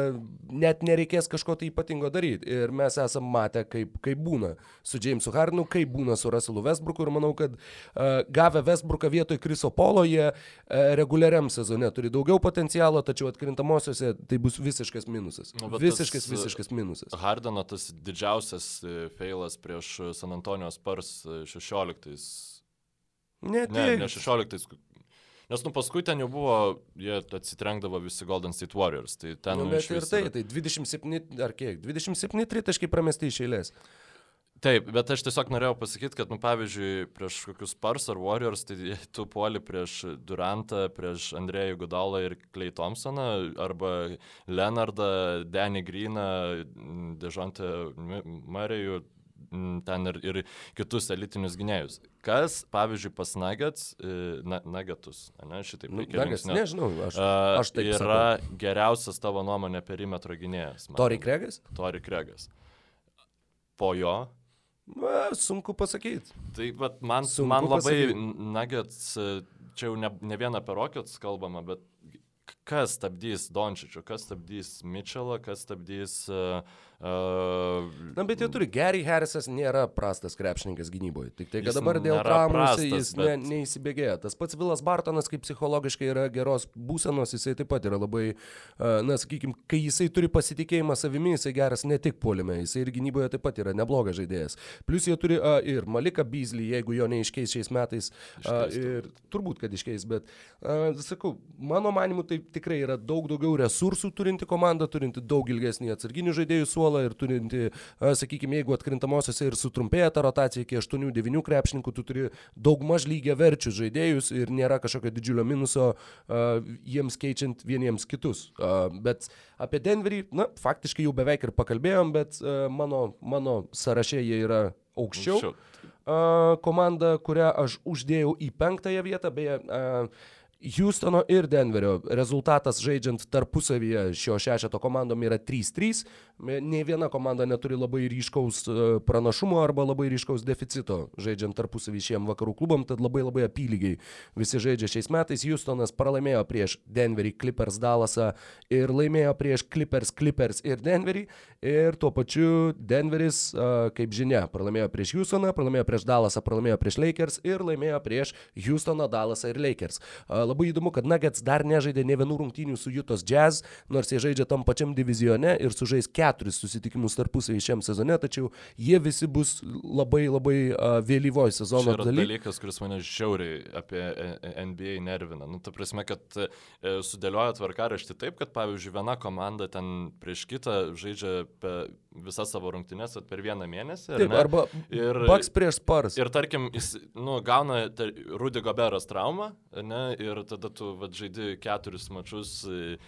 net nereikės kažko tai ypatingo daryti. Ir mes esam matę, kaip, kaip būna su Jamesu Hardenu, kaip būna su Russellu Westbrooku ir manau, kad uh, gavę Westbrooką vietoj Kriso Polo, jie uh, reguliariam sezone turi daugiau potencialo, tačiau atkrintamosiose tai bus visiškas minusas. Nu, visiškas, visiškas minusas. Hardeno tas didžiausias e, feilas prieš San Antonijos Spurs e, 16. Ne, Ne, tai- ne 16. Nes, nu, paskui ten jau buvo, jie atsitrenkdavo visi Golden State Warriors. Tai ten Nu, nu, bet ir tai, yra- tai 27 ar kiek? 27 tritaškai pramesti iš eilės. Taip, bet aš tiesiog norėjau pasakyti, kad, nu, pavyzdžiui, prieš kokius Spurs ar Warriors, tai tu puoli prieš Durantą, prieš Andrėjų Gudalą ir Clay Thompsoną, arba Leonardą, Danny Greeną, Dežontę Marijų, ten ir, ir kitus elitinius gynėjus. Kas, pavyzdžiui, pas Nuggets, na, Nuggetus, ne, šitaip. Nu, Nuggets, nežinau, aš, uh, aš taip yra sakau. geriausias tavo nuomonė perimetro gynėjas. Tori Kregas? Tori Kregas. Po jo Na, sunku pasakyti. Tai vat, man, Sunku man labai. Nuggets, e, čia jau ne, ne vien apie Rockets kalbama, bet kas stabdys Dončičių, kas stabdys Mitchellą, kas stabdys... Uh, uh, Na, bet jie turi. Gary Harrisas nėra prastas krepšininkas gynyboje. Tik tai, kad dabar dėl prastas, jis ne, bet- neįsibėgėja. Tas pats Vilas Bartonas, kaip psichologiškai yra geros būsenos, jisai taip pat yra labai, a, na, sakykime, kai jisai turi pasitikėjimą savimi, jisai geras ne tik polime, jisai ir gynyboje taip pat yra neblogas žaidėjas. Plus jie turi a, ir Malika Beasley, jeigu jo neiškeis šiais metais. Iškeis ir turbūt, kad iškeis, bet, a, sakau, mano manimu, tai tikrai yra daug daugiau resursų turinti komanda, turinti daug ilgesnį atsarginių žaidėjų suolą ir turinti, sakykime, jeigu atkrintamosiose ir sutrumpėja ta rotacija iki 8-9 krepšininkų, tu turi daug maž lygiai verčius žaidėjus ir nėra kažkokio didžiulio minuso a, jiems keičiant vieniems kitus. A, bet apie Denverį, na, faktiškai jau beveik ir pakalbėjom, bet a, mano, mano sąraše jie yra aukščiau. Aukščiau. A, komanda, kurią aš uždėjau į penktąją vietą, beje, a, Houstono ir Denverio rezultatas žaidžiant tarpusavyje šio šešeto komandom yra 3-3. Ne viena komanda neturi labai ryškaus e, pranašumo arba labai ryškaus deficito žaidžiant tarpusavį šiem vakarų klubam, tad labai labai apylygiai visi žaidžia šiais metais. Houstonas pralaimėjo prieš Denverį, Clippers, Dallasą ir laimėjo prieš Clippers, Clippers ir Denverį. Ir tuo pačiu Denveris, a, kaip žinia, pralaimėjo prieš Houstoną, pralaimėjo prieš Dallasą, pralaimėjo prieš Lakers ir laimėjo prieš Houstoną, Dallasą ir Lakers. A, Labai įdomu, kad Nuggets dar nežaidė ne vienų rungtynių su Jutos Jazz, nors jie žaidžia tam pačiam divizione ir sužais keturis susitikimus tarpusavį šiam sezone, tačiau jie visi bus labai labai a, vėlyvoje Čia sezono yra dalyje. dalykas, kuris mane žiauriai apie e- e- NBA nervina. Nu, ta prasme, kad e, sudėlioja tvarkaraštį taip, kad pavyzdžiui viena komanda ten prieš kitą žaidžia visas savo rungtynes per vieną mėnesį. ar Taip, ne? arba ir, Bucks prieš Spars. Ir tarkim, jis nu, gauna tar, Rudy Goberas traumą, ne, ir tada tu vat, žaidi keturis mačius e,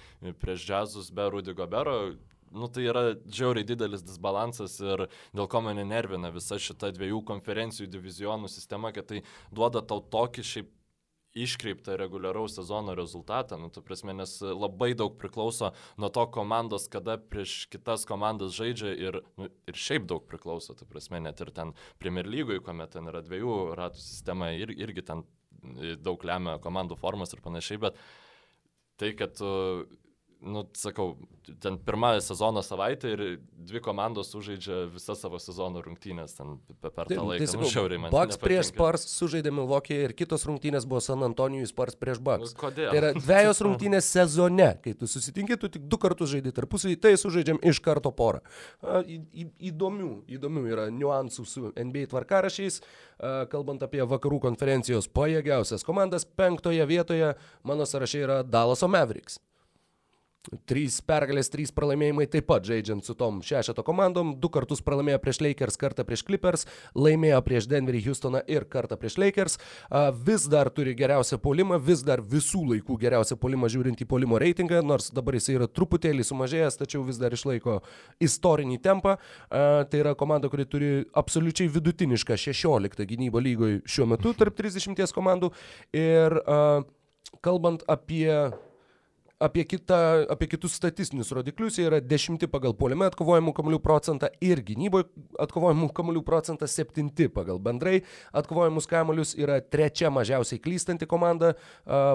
prieš džiazus be Rudy Gobero. Nu, tai yra žiauriai didelis disbalansas ir dėl ko mane nervina visa šita dviejų konferencijų divizionų sistema, kad tai duoda tau tokį šiaip iškreiptą reguliaraus sezono rezultatą, nu, tu prasme, nes labai daug priklauso nuo to komandos, kada prieš kitas komandas žaidžia ir, nu, ir šiaip daug priklauso, tu prasme, net ir ten Premier lygoj, kuomet ten yra dviejų ratų sistema, ir, irgi ten daug lemia komandų formas ir panašiai, bet tai, kad tu nu, sakau, ten pirmą sezono savaitę ir dvi komandos sužaidžia visą savo sezono rungtynės ten pe- per tą laiką. sakau, nu, žiauriai man Bucks prieš. Spars sužaidė Milwaukee ir kitos rungtynės buvo San Antonijui Spars prieš Bucks. Nu, kodėl? Tai yra dviejos rungtynės sezone, kai tu susitinki, tu tik du kartus žaidži tarpusavį, tai sužaidžiam iš karto porą. Į- į- Įdomių, įdomių yra niuansų su NBA tvarkarašiais, kalbant apie vakarų konferencijos pajėgiausias komandas, penktoje vietoje mano sąraše yra Dallaso Mavericks. Trys pergalės, trys pralaimėjimai taip pat žaidžiant su tom šešeto komandom. Du kartus pralaimėjo prieš Lakers, kartą prieš Clippers, laimėjo prieš Denverį, Houstoną ir kartą prieš Lakers. Vis dar turi geriausią polimą, vis dar visų laikų geriausią polimą žiūrint į polimo reitingą, nors dabar jis yra truputėlį sumažėjęs, tačiau vis dar išlaiko istorinį tempą. Tai yra komanda, kuri turi absoliučiai vidutinišką 16 gynybą lygoje šiuo metu tarp 30 komandų. Ir kalbant apie apie, kitą, apie kitus statistinius rodiklius, jie yra dešimti pagal puolime atkovojimų kamolių procentą ir gynyboje atkovojimų kamolių procentą septinti pagal bendrai atkovojimus kamolius yra trečia mažiausiai klystanti komanda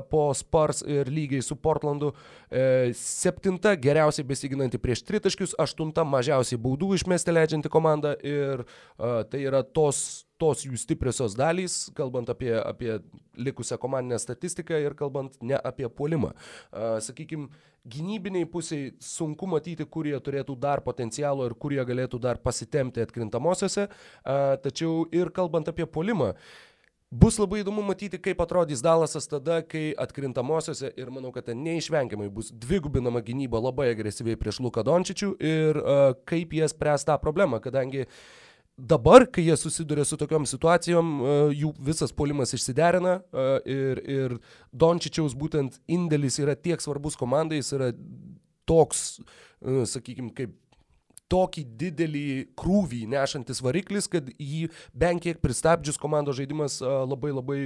po Spars ir lygiai su Portlandu, e, septinta geriausiai besiginanti prieš tritaškius, aštunta mažiausiai baudų išmesti leidžianti komanda ir tai yra tos tos jų stipriosios dalys, kalbant apie, apie likusią komandinę statistiką ir kalbant ne apie puolimą. Sakykime, gynybiniai pusiai sunku matyti, kur jie turėtų dar potencialo ir kur jie galėtų dar pasitemti atkrintamosiose, tačiau ir kalbant apie puolimą, Bus labai įdomu matyti, kaip atrodys Dalasas tada, kai atkrintamosiose ir manau, kad ten neišvengiamai bus dvigubinama gynyba labai agresyviai prieš Luką Dončičių ir uh, kaip jie spręs tą problemą, kadangi dabar, kai jie susiduria su tokiom situacijom, uh, jų visas polimas išsiderina uh, ir, ir Dončičiaus būtent indėlis yra tiek svarbus komandai, jis yra toks, uh, sakykime, kaip tokį didelį krūvį nešantis variklis, kad jį bent kiek pristabdžius komandos žaidimas labai labai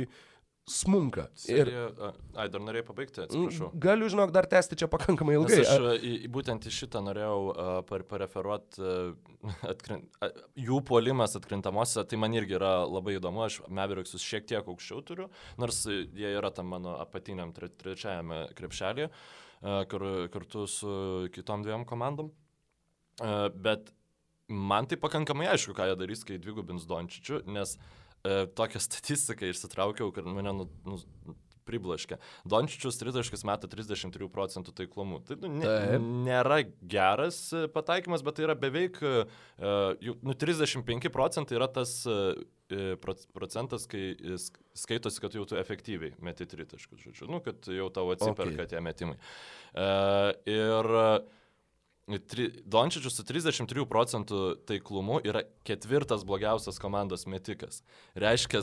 smunka. Ir... Ai, dar norėjau pabaigti, atsiprašau. Galiu, žinok, dar tęsti čia pakankamai ilgai. Nes aš į, būtent į šitą norėjau uh, pareferuoti, uh, atkrint, uh, jų puolimas atkrintamosiose, tai man irgi yra labai įdomu, aš Mevericksus šiek tiek aukščiau turiu, nors jie yra tam mano apatiniam tre, trečiajame krepšelėje, uh, kur, kartu su kitom dviem komandom. Uh, bet man tai pakankamai aišku, ką jie darys, kai dvigubins Dončičių, nes uh, e, tokią statistiką išsitraukiau, kad mane nu, nu, priblaškė. Dončičius tritaškis meta 33 procentų taiklumu. Tai nu, ne, nėra geras e, pataikymas, bet tai yra beveik, uh, nu, 35 procentai yra tas procentas, kai skaitosi, kad jau tu efektyviai meti tritaškus, žodžiu, nu, kad jau tau atsiperka okay. tie metimai. Ir Dončičius su 33 procentų taiklumu yra ketvirtas blogiausias komandos metikas. Reiškia,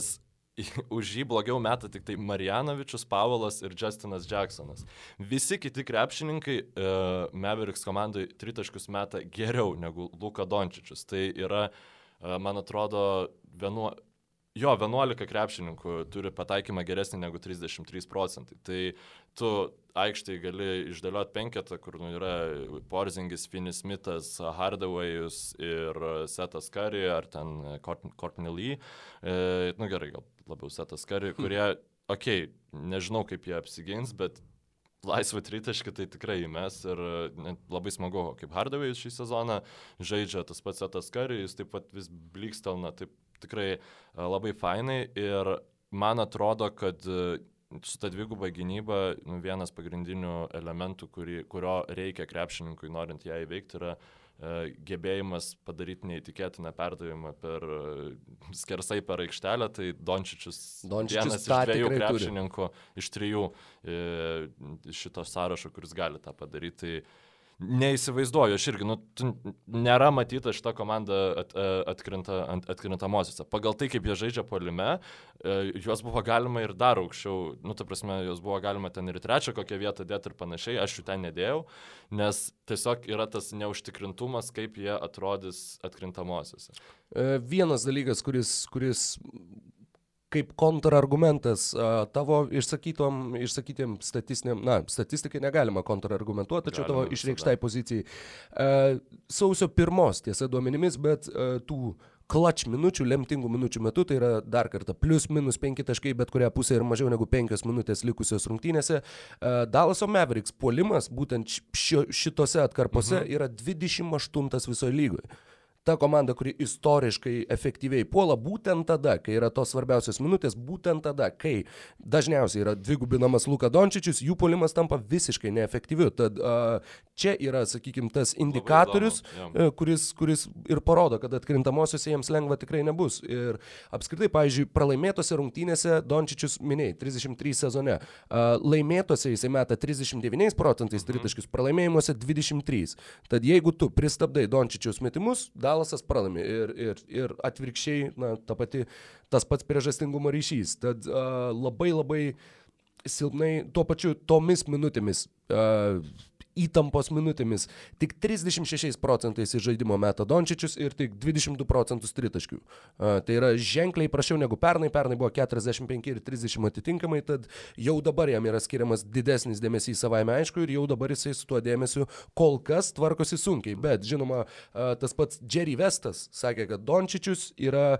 už jį blogiau meta tik tai Marijanovičius, Pavolas ir Justinas Jacksonas. Visi kiti krepšininkai uh, Mavericks komandai tritaškus meta geriau negu Luka Dončičius. Tai yra, uh, man atrodo, vienu, jo, 11 krepšininkų turi pataikymą geresnį negu 33 procentai. Tai tu aikštai gali išdėlioti penketą, kur nu, yra Porzingis, Finis Smithas, Hardawayus ir Setas Curry ar ten Courtney Lee. E, nu gerai, gal labiau Setas Curry, kurie, okei, okay, nežinau kaip jie apsigins, bet laisvą tritaškį tai tikrai įmes ir labai smagu, kaip Hardawayus šį sezoną žaidžia tas pats Setas Curry, jis taip pat vis blikstelna, taip tikrai labai fainai ir man atrodo, kad su ta dviguba gynyba nu, vienas pagrindinių elementų, kurį, kurio reikia krepšininkui, norint ją įveikti, yra e, gebėjimas padaryti neįtikėtiną perdavimą per e, skersai per aikštelę, tai Dončičius, Dončičius vienas iš dviejų krepšininkų, turi. iš trijų e, šito sąrašo, kuris gali tą padaryti. Tai Neįsivaizduoju, aš irgi, nu, nėra matyta šita komanda at, e, atkrinta, atkrintamosiose. Pagal tai, kaip jie žaidžia polime, e, juos buvo galima ir dar aukščiau, nu, ta prasme, juos buvo galima ten ir trečią kokią vietą dėti ir panašiai, aš jų ten nedėjau, nes tiesiog yra tas neužtikrintumas, kaip jie atrodys atkrintamosiose. E, vienas dalykas, kuris, kuris kaip kontrargumentas tavo išsakytom, išsakytiem statistiniam, na, statistikai negalima kontrargumentuoti, tačiau tavo išreikštai pozicijai. Sausio pirmos, tiesa, duomenimis, bet tų klač minučių, lemtingų minučių metu, tai yra dar kartą plus minus 5 taškai, bet kurią pusę ir mažiau negu 5 minutės likusios rungtynėse. Dallaso Mavericks puolimas būtent šio, šitose atkarpose mhm. yra 28 visoje lygoje ta komanda, kuri istoriškai efektyviai puola būtent tada, kai yra tos svarbiausios minutės, būtent tada, kai dažniausiai yra dvigubinamas Luka Dončičius, jų puolimas tampa visiškai neefektyviu. Tad čia yra, sakykime, tas indikatorius, įdomu, kuris, kuris ir parodo, kad atkrintamosiose jiems lengva tikrai nebus. Ir apskritai, pavyzdžiui, pralaimėtose rungtynėse Dončičius minėjai 33 sezone, laimėtose jisai meta 39 procentais tritaškius, pralaimėjimuose 23. Tad jeigu tu pristabdai Dončičius metimus, dar Dalasas pralaimi ir, ir, ir atvirkščiai, na, ta pati, tas pats priežastingumo ryšys. Tad uh, labai labai silpnai, tuo pačiu tomis minutėmis uh, įtampos minutėmis. Tik 36 procentais iš žaidimo meta Dončičius ir tik 22 procentus tritaškių. Tai yra ženkliai prašiau negu pernai, pernai buvo 45 ir 30 atitinkamai, tad jau dabar jam yra skiriamas didesnis dėmesys savaime aišku ir jau dabar jisai su tuo dėmesiu kol kas tvarkosi sunkiai. Bet žinoma, tas pats Jerry Vestas sakė, kad Dončičius yra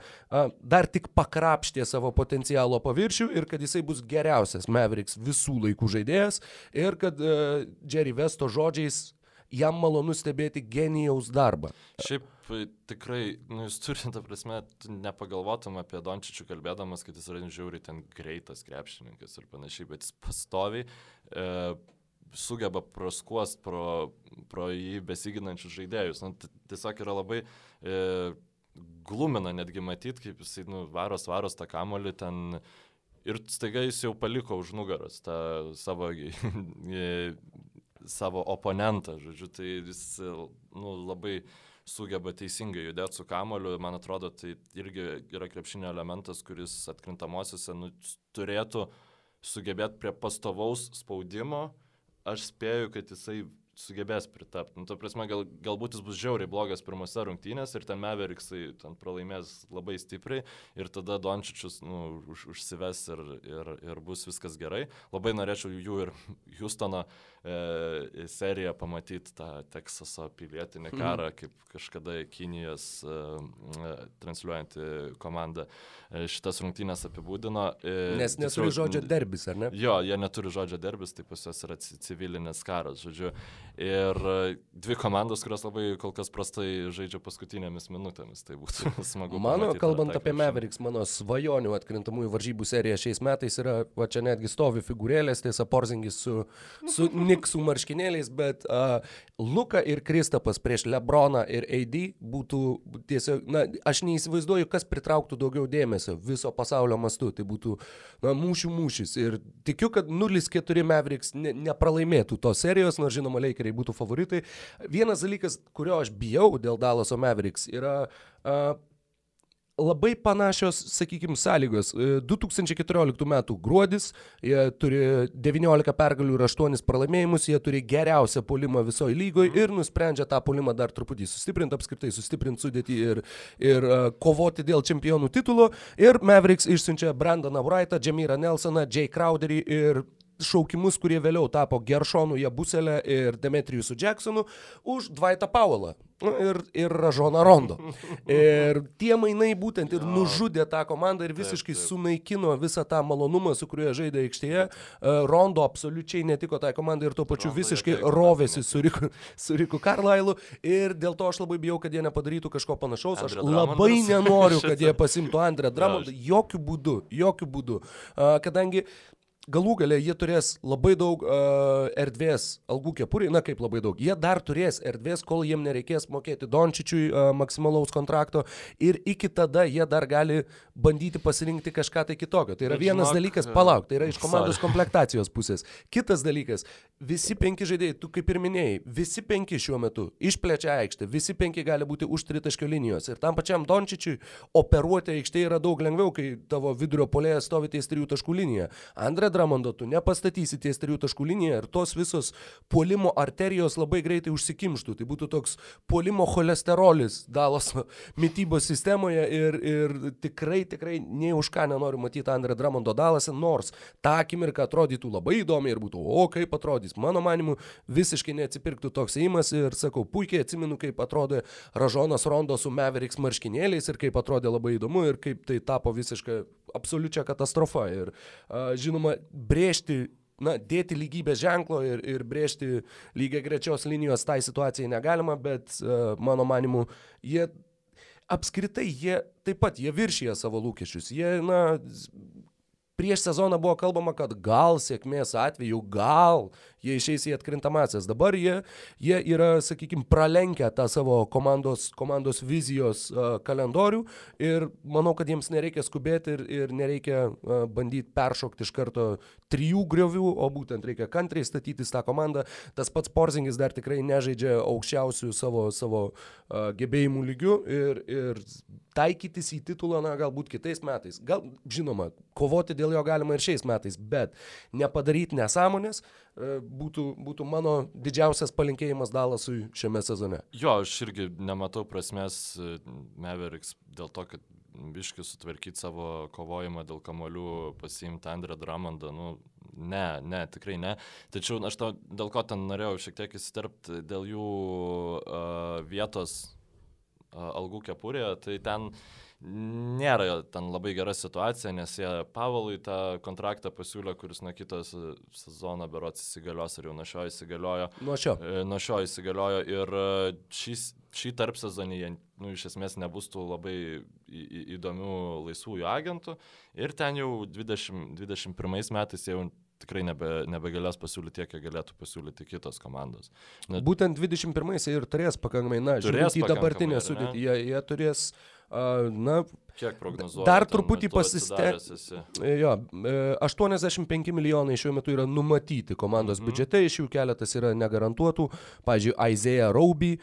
dar tik pakrapštė savo potencialo paviršių ir kad jisai bus geriausias Mavericks visų laikų žaidėjas ir kad uh, Jerry Vestas to žodžiais jam malonu stebėti genijaus darbą. Šiaip e, tikrai, nu, jūs turite, ta prasme, nepagalvotum apie Dončičių kalbėdamas, kad jis yra žiauriai ten greitas krepšininkas ir panašiai, bet jis pastoviai e, sugeba praskuost pro, pro jį besiginančius žaidėjus. Nu, tiesiog yra labai e, glumina netgi matyti, kaip jisai nu, varos varos tą kamolį ten ir staiga jis jau paliko už nugaros tą savo savo oponentą, žodžiu, tai jis nu, labai sugeba teisingai judėti su kamoliu, man atrodo, tai irgi yra krepšinio elementas, kuris atkrintamosiose nu, turėtų sugebėti prie pastovaus spaudimo. Aš spėju, kad jisai sugebės pritapti. Nu, to prasme, gal, galbūt jis bus žiauriai blogas pirmose rungtynėse ir ten Meveriksai ten pralaimės labai stipriai ir tada Dončičius nu, už, užsives ir, ir, ir bus viskas gerai. Labai norėčiau jų ir Houstono e, seriją pamatyti tą Teksaso pilietinį mhm. karą, mm. kaip kažkada Kinijos e, e, transliuojanti komanda e, šitas rungtynės apibūdino. E, Nes neturi tiksliau, žodžio derbis, ar ne? Jo, jie neturi žodžio derbis, tai pas juos yra civilinis karas, žodžiu. Ir e, dvi komandos, kurios labai kol kas prastai žaidžia paskutinėmis minutėmis, tai būtų smagu. Mano, kalbant apie Mavericks, mano svajonių atkrintamųjų varžybų serija šiais metais yra, va čia netgi stovi figūrėlės, tiesa, Porzingis su, su Niksų marškinėliais, bet uh, Luka ir Kristapas prieš Lebroną ir AD būtų tiesiog, na, aš neįsivaizduoju, kas pritrauktų daugiau dėmesio viso pasaulio mastu. Tai būtų, na, mūšių mūšis. Ir tikiu, kad 0-4 Mavericks ne, nepralaimėtų tos serijos, nors žinoma, Lakeriai būtų favoritai. Vienas dalykas, kurio aš bijau dėl Dalaso Mavericks, yra uh, labai panašios, sakykime, sąlygos. 2014 e, m. gruodis, jie turi 19 pergalių ir 8 pralaimėjimus, jie turi geriausią polimą visoje lygoje mhm. ir nusprendžia tą polimą dar truputį sustiprinti, apskritai sustiprinti sudėtį ir, ir uh, kovoti dėl čempionų titulo. Ir Mavericks išsiunčia Brandoną Wrightą, Jamyrą Nelsoną, Jay Crowderį ir šaukimus, kurie vėliau tapo Geršonu Jabuselė ir Demetrijusu Jacksonu už Dvaitą Powellą nu, ir, ir Ražoną Rondo. Ir tie mainai būtent ir nužudė tą komandą ir visiškai sunaikino visą tą malonumą, su kuriuo žaidė aikštėje. E, Rondo absoliučiai netiko tai komandai ir tuo pačiu visiškai rovėsi su Riku, su Riku Karlailu. Ir dėl to aš labai bijau, kad jie nepadarytų kažko panašaus. Aš labai nenoriu, kad jie pasimtų Andrę Dramondą. Jokių būdų, jokių būdų. Kadangi galų gale jie turės labai daug uh, erdvės algų kepuriai, na kaip labai daug, jie dar turės erdvės, kol jiem nereikės mokėti Dončičiui uh, maksimalaus kontrakto ir iki tada jie dar gali bandyti pasirinkti kažką tai kitokio. Tai yra Bet vienas žinok, dalykas, palauk, tai yra iš komandos sorry. komplektacijos pusės. Kitas dalykas, visi penki žaidėjai, tu kaip ir minėjai, visi penki šiuo metu išplečia aikštę, visi penki gali būti už tritaškio linijos ir tam pačiam Dončičiui operuoti aikštėje yra daug lengviau, kai tavo vidurio polėje stovi ties trijų taškų linija. Andrė Dramondo tu nepastatysi ties trijų taškų liniją ir tos visos puolimo arterijos labai greitai užsikimštų. Tai būtų toks puolimo cholesterolis Dalos mytybos sistemoje ir, ir tikrai, tikrai nei už ką nenoriu matyti Andrė Dramondo Dalase, nors tą akimirką atrodytų labai įdomi ir būtų, o kaip atrodys. Mano manimu, visiškai neatsipirktų toks įimas ir sakau, puikiai atsimenu, kaip atrodė Ražonas Rondo su Meveriks marškinėliais ir kaip atrodė labai įdomu ir kaip tai tapo visiškai absoliučia katastrofa. Ir žinoma, brėžti na, dėti lygybės ženklo ir, ir brėžti lygiai grečios linijos tai situacijai negalima, bet uh, mano manimu, jie apskritai, jie taip pat, jie viršyje savo lūkesčius. Jie, na, prieš sezoną buvo kalbama, kad gal sėkmės atveju, gal jie išeis į atkrintamasias. Dabar jie, jie yra, sakykime, pralenkę tą savo komandos, komandos vizijos uh, kalendorių ir manau, kad jiems nereikia skubėti ir, ir nereikia uh, bandyti peršokti iš karto trijų griovių, o būtent reikia kantriai statytis tą komandą. Tas pats Porzingis dar tikrai nežaidžia aukščiausių savo, savo uh, gebėjimų lygių ir, ir taikytis į titulą, na, galbūt kitais metais. Gal, žinoma, kovoti dėl jo galima ir šiais metais, bet nepadaryti nesąmonės, būtų, būtų mano didžiausias palinkėjimas Dalasui šiame sezone. Jo, aš irgi nematau prasmės e, Meveriks dėl to, kad biški sutvarkyti savo kovojimą dėl kamolių, pasiimti Andrę Dramondą, nu, ne, ne, tikrai ne. Tačiau aš to, dėl ko ten norėjau šiek tiek įsiterpti, dėl jų uh, vietos uh, algų kepurėje, tai ten uh, nėra ten labai gera situacija, nes jie Pavalui tą kontraktą pasiūlė, kuris nuo kitos sezono berots įsigalios, ar jau nuo šio įsigaliojo. Nuo šio. E, nuo šio įsigaliojo ir e, šis, šį tarp sezonį jie, nu, iš esmės nebus tų labai į, į, įdomių laisvųjų agentų ir ten jau 20, 21 metais jau tikrai nebe, nebegalės pasiūlyti tiek, kiek galėtų pasiūlyti kitos komandos. Net... Būtent 21-aisiais ir turės pakankamai, na, žiūrės į dabartinę sudėtį. Jie, jie turės uh, Na, Kiek prognozuoja? Dar truputį pasistengti. Jo, 85 e, milijonai šiuo metu yra numatyti komandos mm -hmm. biudžete, iš jų keletas yra negarantuotų. Pavyzdžiui, Aizėja Rauby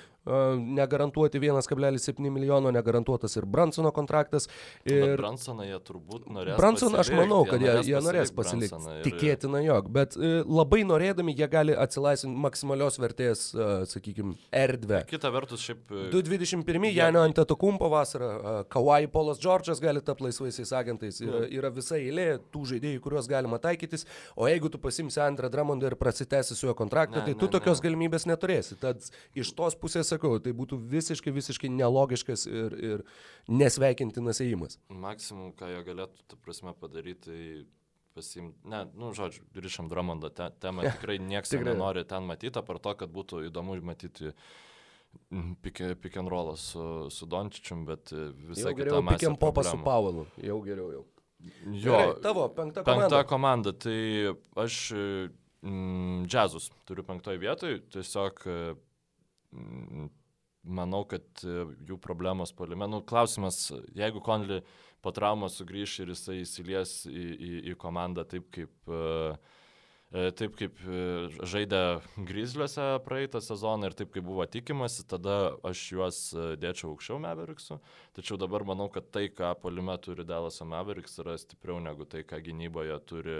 negarantuoti 1,7 milijono, negarantuotas ir Bransono kontraktas. Ir Bransoną jie turbūt norės. Bransoną aš manau, kad jie, jie norės pasilikti. Ir... Tikėtina jog, bet e, labai norėdami jie gali atsilaisvinti maksimalios vertės, sakykime, erdvę. Kita vertus, šiaip. 221, jie... Janio Antetokumpo vasarą, Kawai Polas Džordžas gali tapti laisvaisiais agentais. Yra, yra visa eilė tų žaidėjų, kuriuos galima taikytis. O jeigu tu pasimsi Andrą Dramondą ir prasitęsi su juo kontraktą, ne, tai tu ne, tokios ne. galimybės neturėsi. Tad iš tos pusės sakau, tai būtų visiškai, visiškai nelogiškas ir, ir nesveikintinas ėjimas. Maksimum, ką jie galėtų, ta prasme, padaryti, tai pasimti, ne, nu, žodžiu, rišam Dramondą te, temą, tikrai niekas nenori ten matyti, apar to, kad būtų įdomu matyti pick and rollą su, su Dončičium, bet visai kita masė. Pick and popą su Pavelu, jau geriau jau. Jo, Gerai, tavo penkta komanda. Penkta komanda, tai aš mm, džiazus turiu penktoje vietoje, tiesiog mm, manau, kad jų problemos polime. Nu, klausimas, jeigu Konli po traumos sugrįš ir jisai įsilies į, į, į komandą taip kaip uh, E, taip kaip e, žaidė Grizzliuose praeitą sezoną ir taip kaip buvo tikimasi, tada aš juos e, dėčiau aukščiau Meveriksų. Tačiau dabar manau, kad tai, ką polime turi Dalaso Meveriks, yra stipriau negu tai, ką gynyboje turi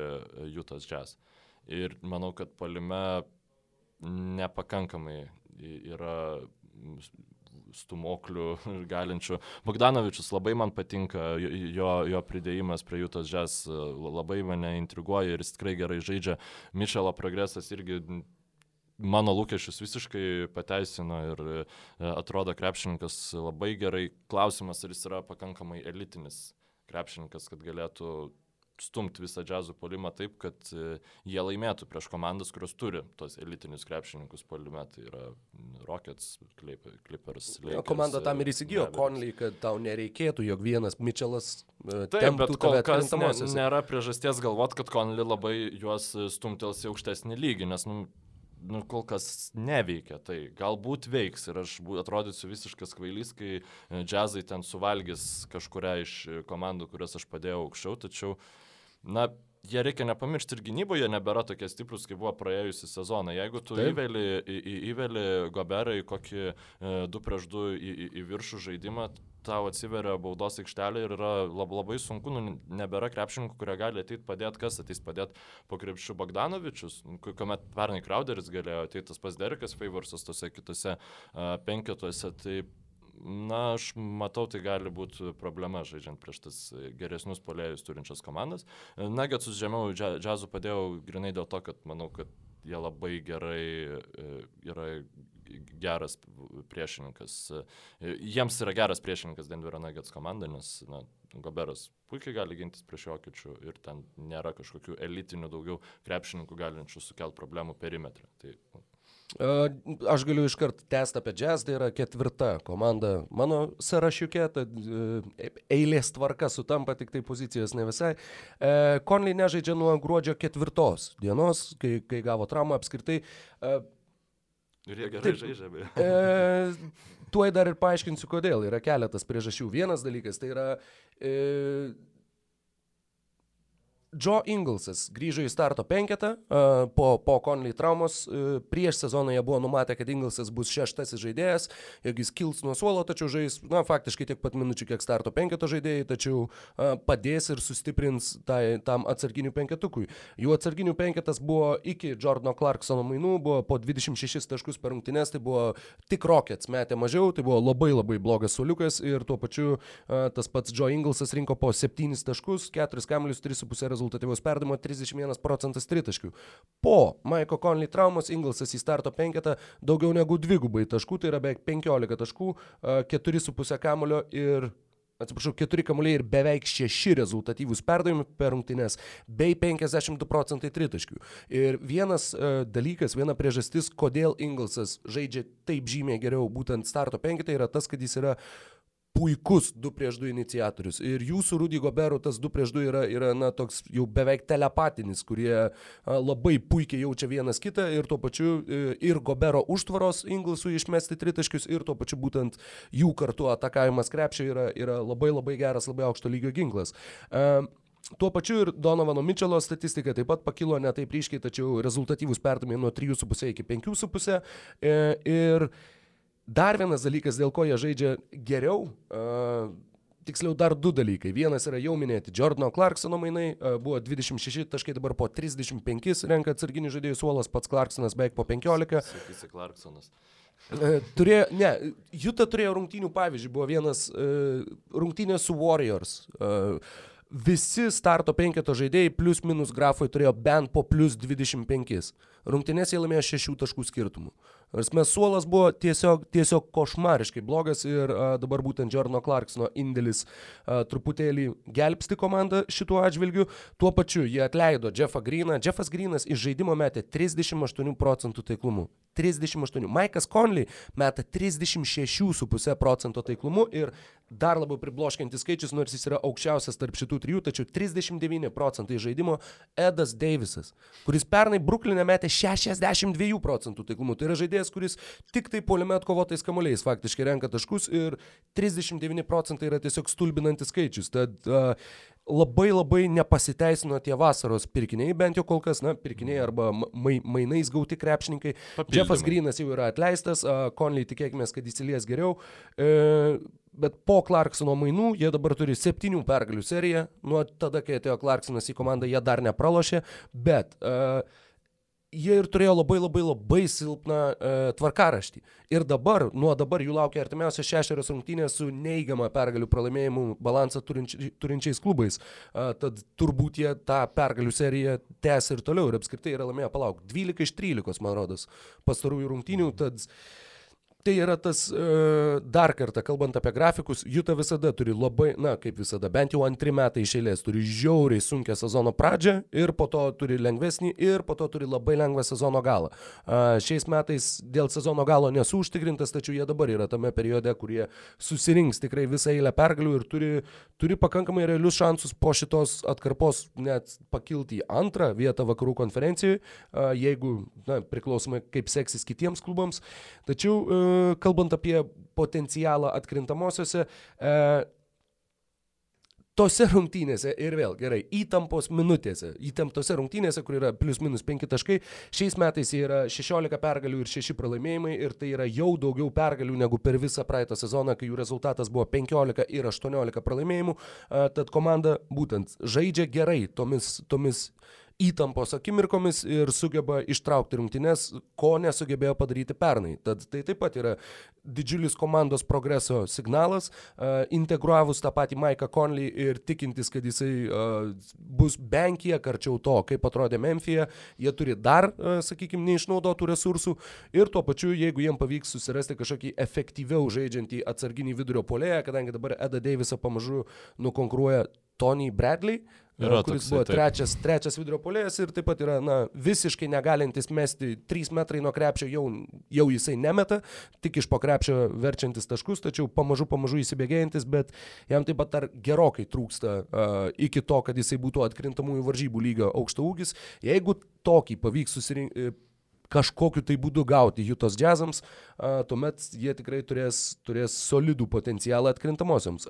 Jutas Jazz. Ir manau, kad polime nepakankamai yra stumoklių galinčių. Bogdanovičius labai man patinka, jo, jo pridėjimas prie Jutos Jazz labai mane intriguoja ir jis tikrai gerai žaidžia. Mišelo progresas irgi mano lūkesčius visiškai pateisino ir e, atrodo krepšininkas labai gerai. Klausimas, ar jis yra pakankamai elitinis krepšininkas, kad galėtų stumti visą džiazų polimą taip, kad e, jie laimėtų prieš komandas, kurios turi tos elitinius krepšininkus polime. Tai yra Rockets, Clippers. Lakers, komanda tam ir įsigijo Conley, kad tau nereikėtų, jog vienas Mitchellas e, Taip, bet kol kas ne, nėra priežasties galvot, kad Conley labai juos stumtels į aukštesnį lygį, nes nu, nu, kol kas neveikia. Tai galbūt veiks ir aš atrodysiu visiškas kvailys, kai e, džiazai ten suvalgys kažkuria iš komandų, kurias aš padėjau aukščiau, tačiau uh, na, jie reikia nepamiršti ir gynyboje nebėra tokie stiprus, kaip buvo praėjusią sezoną. Jeigu tu Taip. įveli, į, į, įveli Goberą į kokį 2 e, prieš 2 į, į, į viršų žaidimą, tau atsiveria baudos aikštelė ir yra lab, labai sunku, nu, nebėra krepšininkų, kurie gali ateiti padėti, kas ateis padėti po krepšių Bogdanovičius, kuomet pernai Crowderis galėjo ateiti tas pas Derekas Favorsas tose kitose uh, penketuose. Tai Na, aš matau, tai gali būti problema žaidžiant prieš tas geresnius polėjus turinčias komandas. Nuggets žemiau džiazų padėjau grinai dėl to, kad manau, kad jie labai gerai e, yra geras priešininkas. E, jiems yra geras priešininkas Denverio Nuggets komanda, nes na, Goberas puikiai gali gintis prieš jokiečių ir ten nėra kažkokių elitinių daugiau krepšininkų galinčių sukelti problemų perimetrą. Tai Aš galiu iškart tęsti apie jazz, tai yra ketvirta komanda mano sąrašiukė, tad e, eilės tvarka sutampa, tik tai pozicijos ne visai. Konley nežaidžia nuo gruodžio ketvirtos dienos, kai, kai gavo traumą apskritai. Ir jie gerai žaidžia, beje. E, tuoj dar ir paaiškinsiu, kodėl. Yra keletas priežasčių. Vienas dalykas tai yra e, Joe Inglesas grįžo į starto penketą po, po Conley traumos. Prieš sezoną jie buvo numatę, kad Inglesas bus šeštasis žaidėjas, jog jis kils nuo suolo, tačiau žais, na, faktiškai tiek pat minučių, kiek starto penketo žaidėjai, tačiau padės ir sustiprins tai, tam atsarginių penketukui. Jų atsarginių penketas buvo iki Jordano Clarksono mainų, buvo po 26 taškus per rungtynes, tai buvo tik Rockets metė mažiau, tai buvo labai labai blogas soliukas ir tuo pačiu tas pats Joe Inglesas rinko po 7 taškus, 4 kamelius, 3,5 rezultatų rezultatyvaus perdavimo 31 procentas tritaškių. Po Maiko Conley traumos Inglesas į starto penketą daugiau negu dvigubai taškų, tai yra beveik 15 taškų, 4,5 kamulio ir atsiprašau, 4 kamuoliai ir beveik 6 rezultatyvūs perdavimai per rungtynes, bei 52 procentai tritaškių. Ir vienas uh, dalykas, viena priežastis, kodėl Inglesas žaidžia taip žymiai geriau būtent starto penkitai, yra tas, kad jis yra puikus 2 prieš 2 iniciatorius. Ir jūsų Rudy Gobero tas 2 prieš 2 yra, yra na, toks jau beveik telepatinis, kurie a, labai puikiai jaučia vienas kitą ir tuo pačiu e, ir Gobero užtvaros Inglesui išmesti tritaškius ir tuo pačiu būtent jų kartu atakavimas krepšio yra, yra labai labai geras, labai aukšto lygio ginklas. A, Tuo pačiu ir Donovano Mitčelo statistika taip pat pakilo ne taip ryškiai, tačiau rezultatyvus perdavimai nuo 3,5 iki 5,5. E, ir Dar vienas dalykas, dėl ko jie žaidžia geriau, uh, tiksliau dar du dalykai. Vienas yra jau minėti Jordano Clarksono mainai, uh, buvo 26 taškai, dabar po 35 renka atsarginių žaidėjų suolas, pats Clarksonas beveik po 15. Sakysi Clarksonas. Turėjo, ne, Juta turėjo rungtynių pavyzdžiui, buvo vienas uh, rungtynės su Warriors. Uh, visi starto penketo žaidėjai plus minus grafai turėjo bent po plus 25. Rungtynės jie laimėjo 6 taškų skirtumų. Mes suolas buvo tiesiog, tiesiog košmariškai blogas ir a, dabar būtent Jorno Clarksono indėlis a, truputėlį gelbsti komandą šituo atžvilgiu. Tuo pačiu jie atleido Jeffą Greeną. Jeffas Greenas iš žaidimo metė 38 procentų taiklumu. 38. Maikas Conley meta 36,5 procento taiklumu ir dar labiau pribloškiantis skaičius, nors jis yra aukščiausias tarp šitų trijų, tačiau 39 procentai žaidimo Edas Davisas, kuris pernai Bruklinė metė 62 procentų taiklumu. Tai yra žaidėjas, kuris tik tai poliame atkovotais kamuoliais faktiškai renka taškus ir 39 procentai yra tiesiog stulbinantis skaičius. Tad uh, labai labai nepasiteisino tie vasaros pirkiniai, bent jau kol kas, na, pirkiniai arba mai, mainais gauti krepšininkai. Papildymai. Jeffas Grinas jau yra atleistas, Conley tikėkime, kad įsilies geriau. E, bet po Clarksono mainų jie dabar turi septynių pergalių seriją. Nuo tada, kai atėjo Clarksonas į komandą, jie dar nepralošė, bet uh, jie ir turėjo labai labai labai silpną e, tvarkaraštį. Ir dabar, nuo dabar jų laukia artimiausios šešerios rungtynės su neigiama pergalių pralaimėjimų balansą turinči, turinčiais klubais. E, tad turbūt jie tą pergalių seriją tęs ir toliau ir apskritai yra laimėję, palauk, 12 iš 13, man rodos, pastarųjų rungtynių. Tad Tai yra tas, e, dar kartą kalbant apie grafikus, Juta visada turi labai, na kaip visada, bent jau antri metai iš eilės turi žiauriai sunkę sezono pradžią ir po to turi lengvesnį ir po to turi labai lengvą sezono galą. Šiais metais dėl sezono galo nesu užtikrintas, tačiau jie dabar yra tame periode, kurie susirinks tikrai visą eilę pergalių ir turi, turi pakankamai realius šansus po šitos atkarpos net pakilti į antrą vietą vakarų konferencijoje, jeigu, na, priklausomai kaip seksis kitiems klubams. Tačiau e, kalbant apie potencialą atkrintamosiose, e, tose rungtynėse ir vėl gerai, įtampos minutėse, įtemptose rungtynėse, kur yra plius minus 5 taškai, šiais metais yra 16 pergalių ir 6 pralaimėjimai ir tai yra jau daugiau pergalių negu per visą praeitą sezoną, kai jų rezultatas buvo 15 ir 18 pralaimėjimų, tad komanda būtent žaidžia gerai tomis, tomis įtampos akimirkomis ir sugeba ištraukti rungtynes, ko nesugebėjo padaryti pernai. Tad tai taip pat yra didžiulis komandos progreso signalas, integravus tą patį Maiką Conley ir tikintis, kad jisai bus bent kiek arčiau to, kaip atrodė Memphija, jie turi dar, sakykime, neišnaudotų resursų ir tuo pačiu, jeigu jiems pavyks susirasti kažkokį efektyviau žaidžiantį atsarginį vidurio polėją, kadangi dabar Eda Davisą pamažu nukonkuruoja Tony Bradley, Yra kuris toksai, buvo trečias, trečias vidurio polėjas ir taip pat yra na, visiškai negalintis mesti 3 metrai nuo krepšio, jau, jau jisai nemeta, tik iš po krepšio verčiantis taškus, tačiau pamažu, pamažu įsibėgėjantis, bet jam taip pat dar gerokai trūksta uh, iki to, kad jisai būtų atkrintamųjų varžybų lygio aukšto ūgis. Jeigu tokį pavyks susirinkti kažkokiu tai būdu gauti Jutos džiazams, tuomet jie tikrai turės, turės solidų potencialą atkrintamosioms.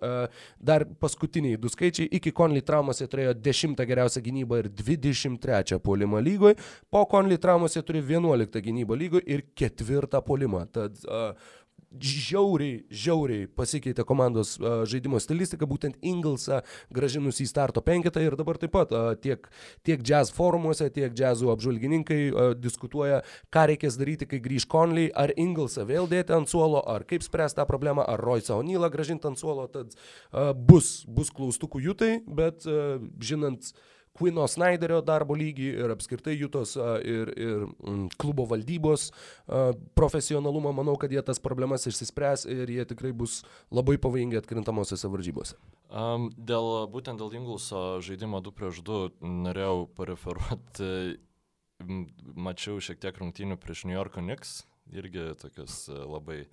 Dar paskutiniai du skaičiai. Iki Conley traumos jie turėjo 10 geriausią gynybą ir 23 polimą lygoje. Po Conley traumos jie turi 11 gynybą lygoje ir 4 polimą. Tad uh, žiauriai, žiauriai pasikeitė komandos uh, žaidimo stilistika, būtent Inglesą gražinus į starto penketą ir dabar taip pat uh, tiek, tiek jazz forumuose, tiek jazzų apžvalgininkai uh, diskutuoja, ką reikės daryti, kai grįž Conley, ar Inglesą vėl dėti ant suolo, ar kaip spręsti tą problemą, ar Royce O'Neillą gražinti ant suolo, tad uh, bus, bus klaustukų jutai, bet uh, žinant, uh, Quino Snyderio darbo lygį ir apskritai Jutos ir, ir mm, klubo valdybos profesionalumą, manau, kad jie tas problemas išsispręs ir jie tikrai bus labai pavojingi atkrintamosiose varžybose. Um, dėl, būtent dėl Ingulso žaidimo 2 prieš 2 norėjau pareferuoti, mačiau šiek tiek rungtynių prieš New Yorko Knicks, irgi tokius labai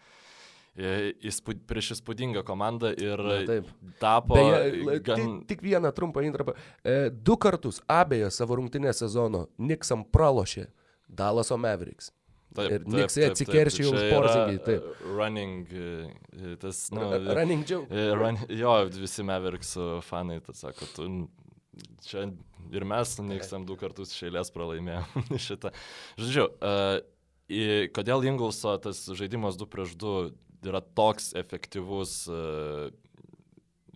įspūd, prieš įspūdingą komandą ir Na, taip. tapo Beje, gan... tik, tik vieną trumpą intrapą. E, du kartus abejo savo rungtinės sezono Niksam pralošė Dalaso Mavericks. ir Knicksai atsikeršijo už Porzingį, taip. e, Running, e, tas, nu, running joke. e, run, jo, visi Mavericks fanai, tas sako, tu čia ir mes Niksam du kartus šeilės pralaimėjome šitą. Žodžiu, uh, kodėl Ingulso tas žaidimas 2 prieš 2 yra toks efektyvus uh,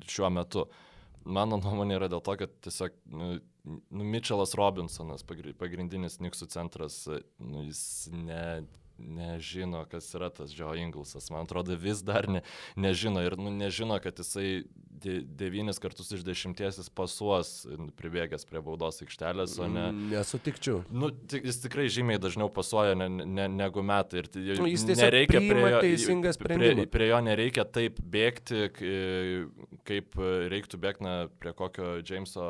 šiuo metu? Mano nuomonė yra dėl to, kad tiesiog nu, nu, Mitchellas Robinsonas, pagri- pagrindinis Niksų centras, e, nu, jis ne, nežino, kas yra tas Joe Inglesas. Man atrodo, vis dar ne, nežino ir nu, nežino, kad jisai de, devynis kartus iš dešimties jis pasuos pribėgęs prie baudos aikštelės, o ne... Mm, Nesutikčiau. Nu, jis tikrai žymiai dažniau pasuoja ne, ne, negu metai. Ir Nu, jis priima teisingą sprendimą. Prie, prie jo nereikia taip bėgti, kaip reiktų bėgti na, prie kokio Jameso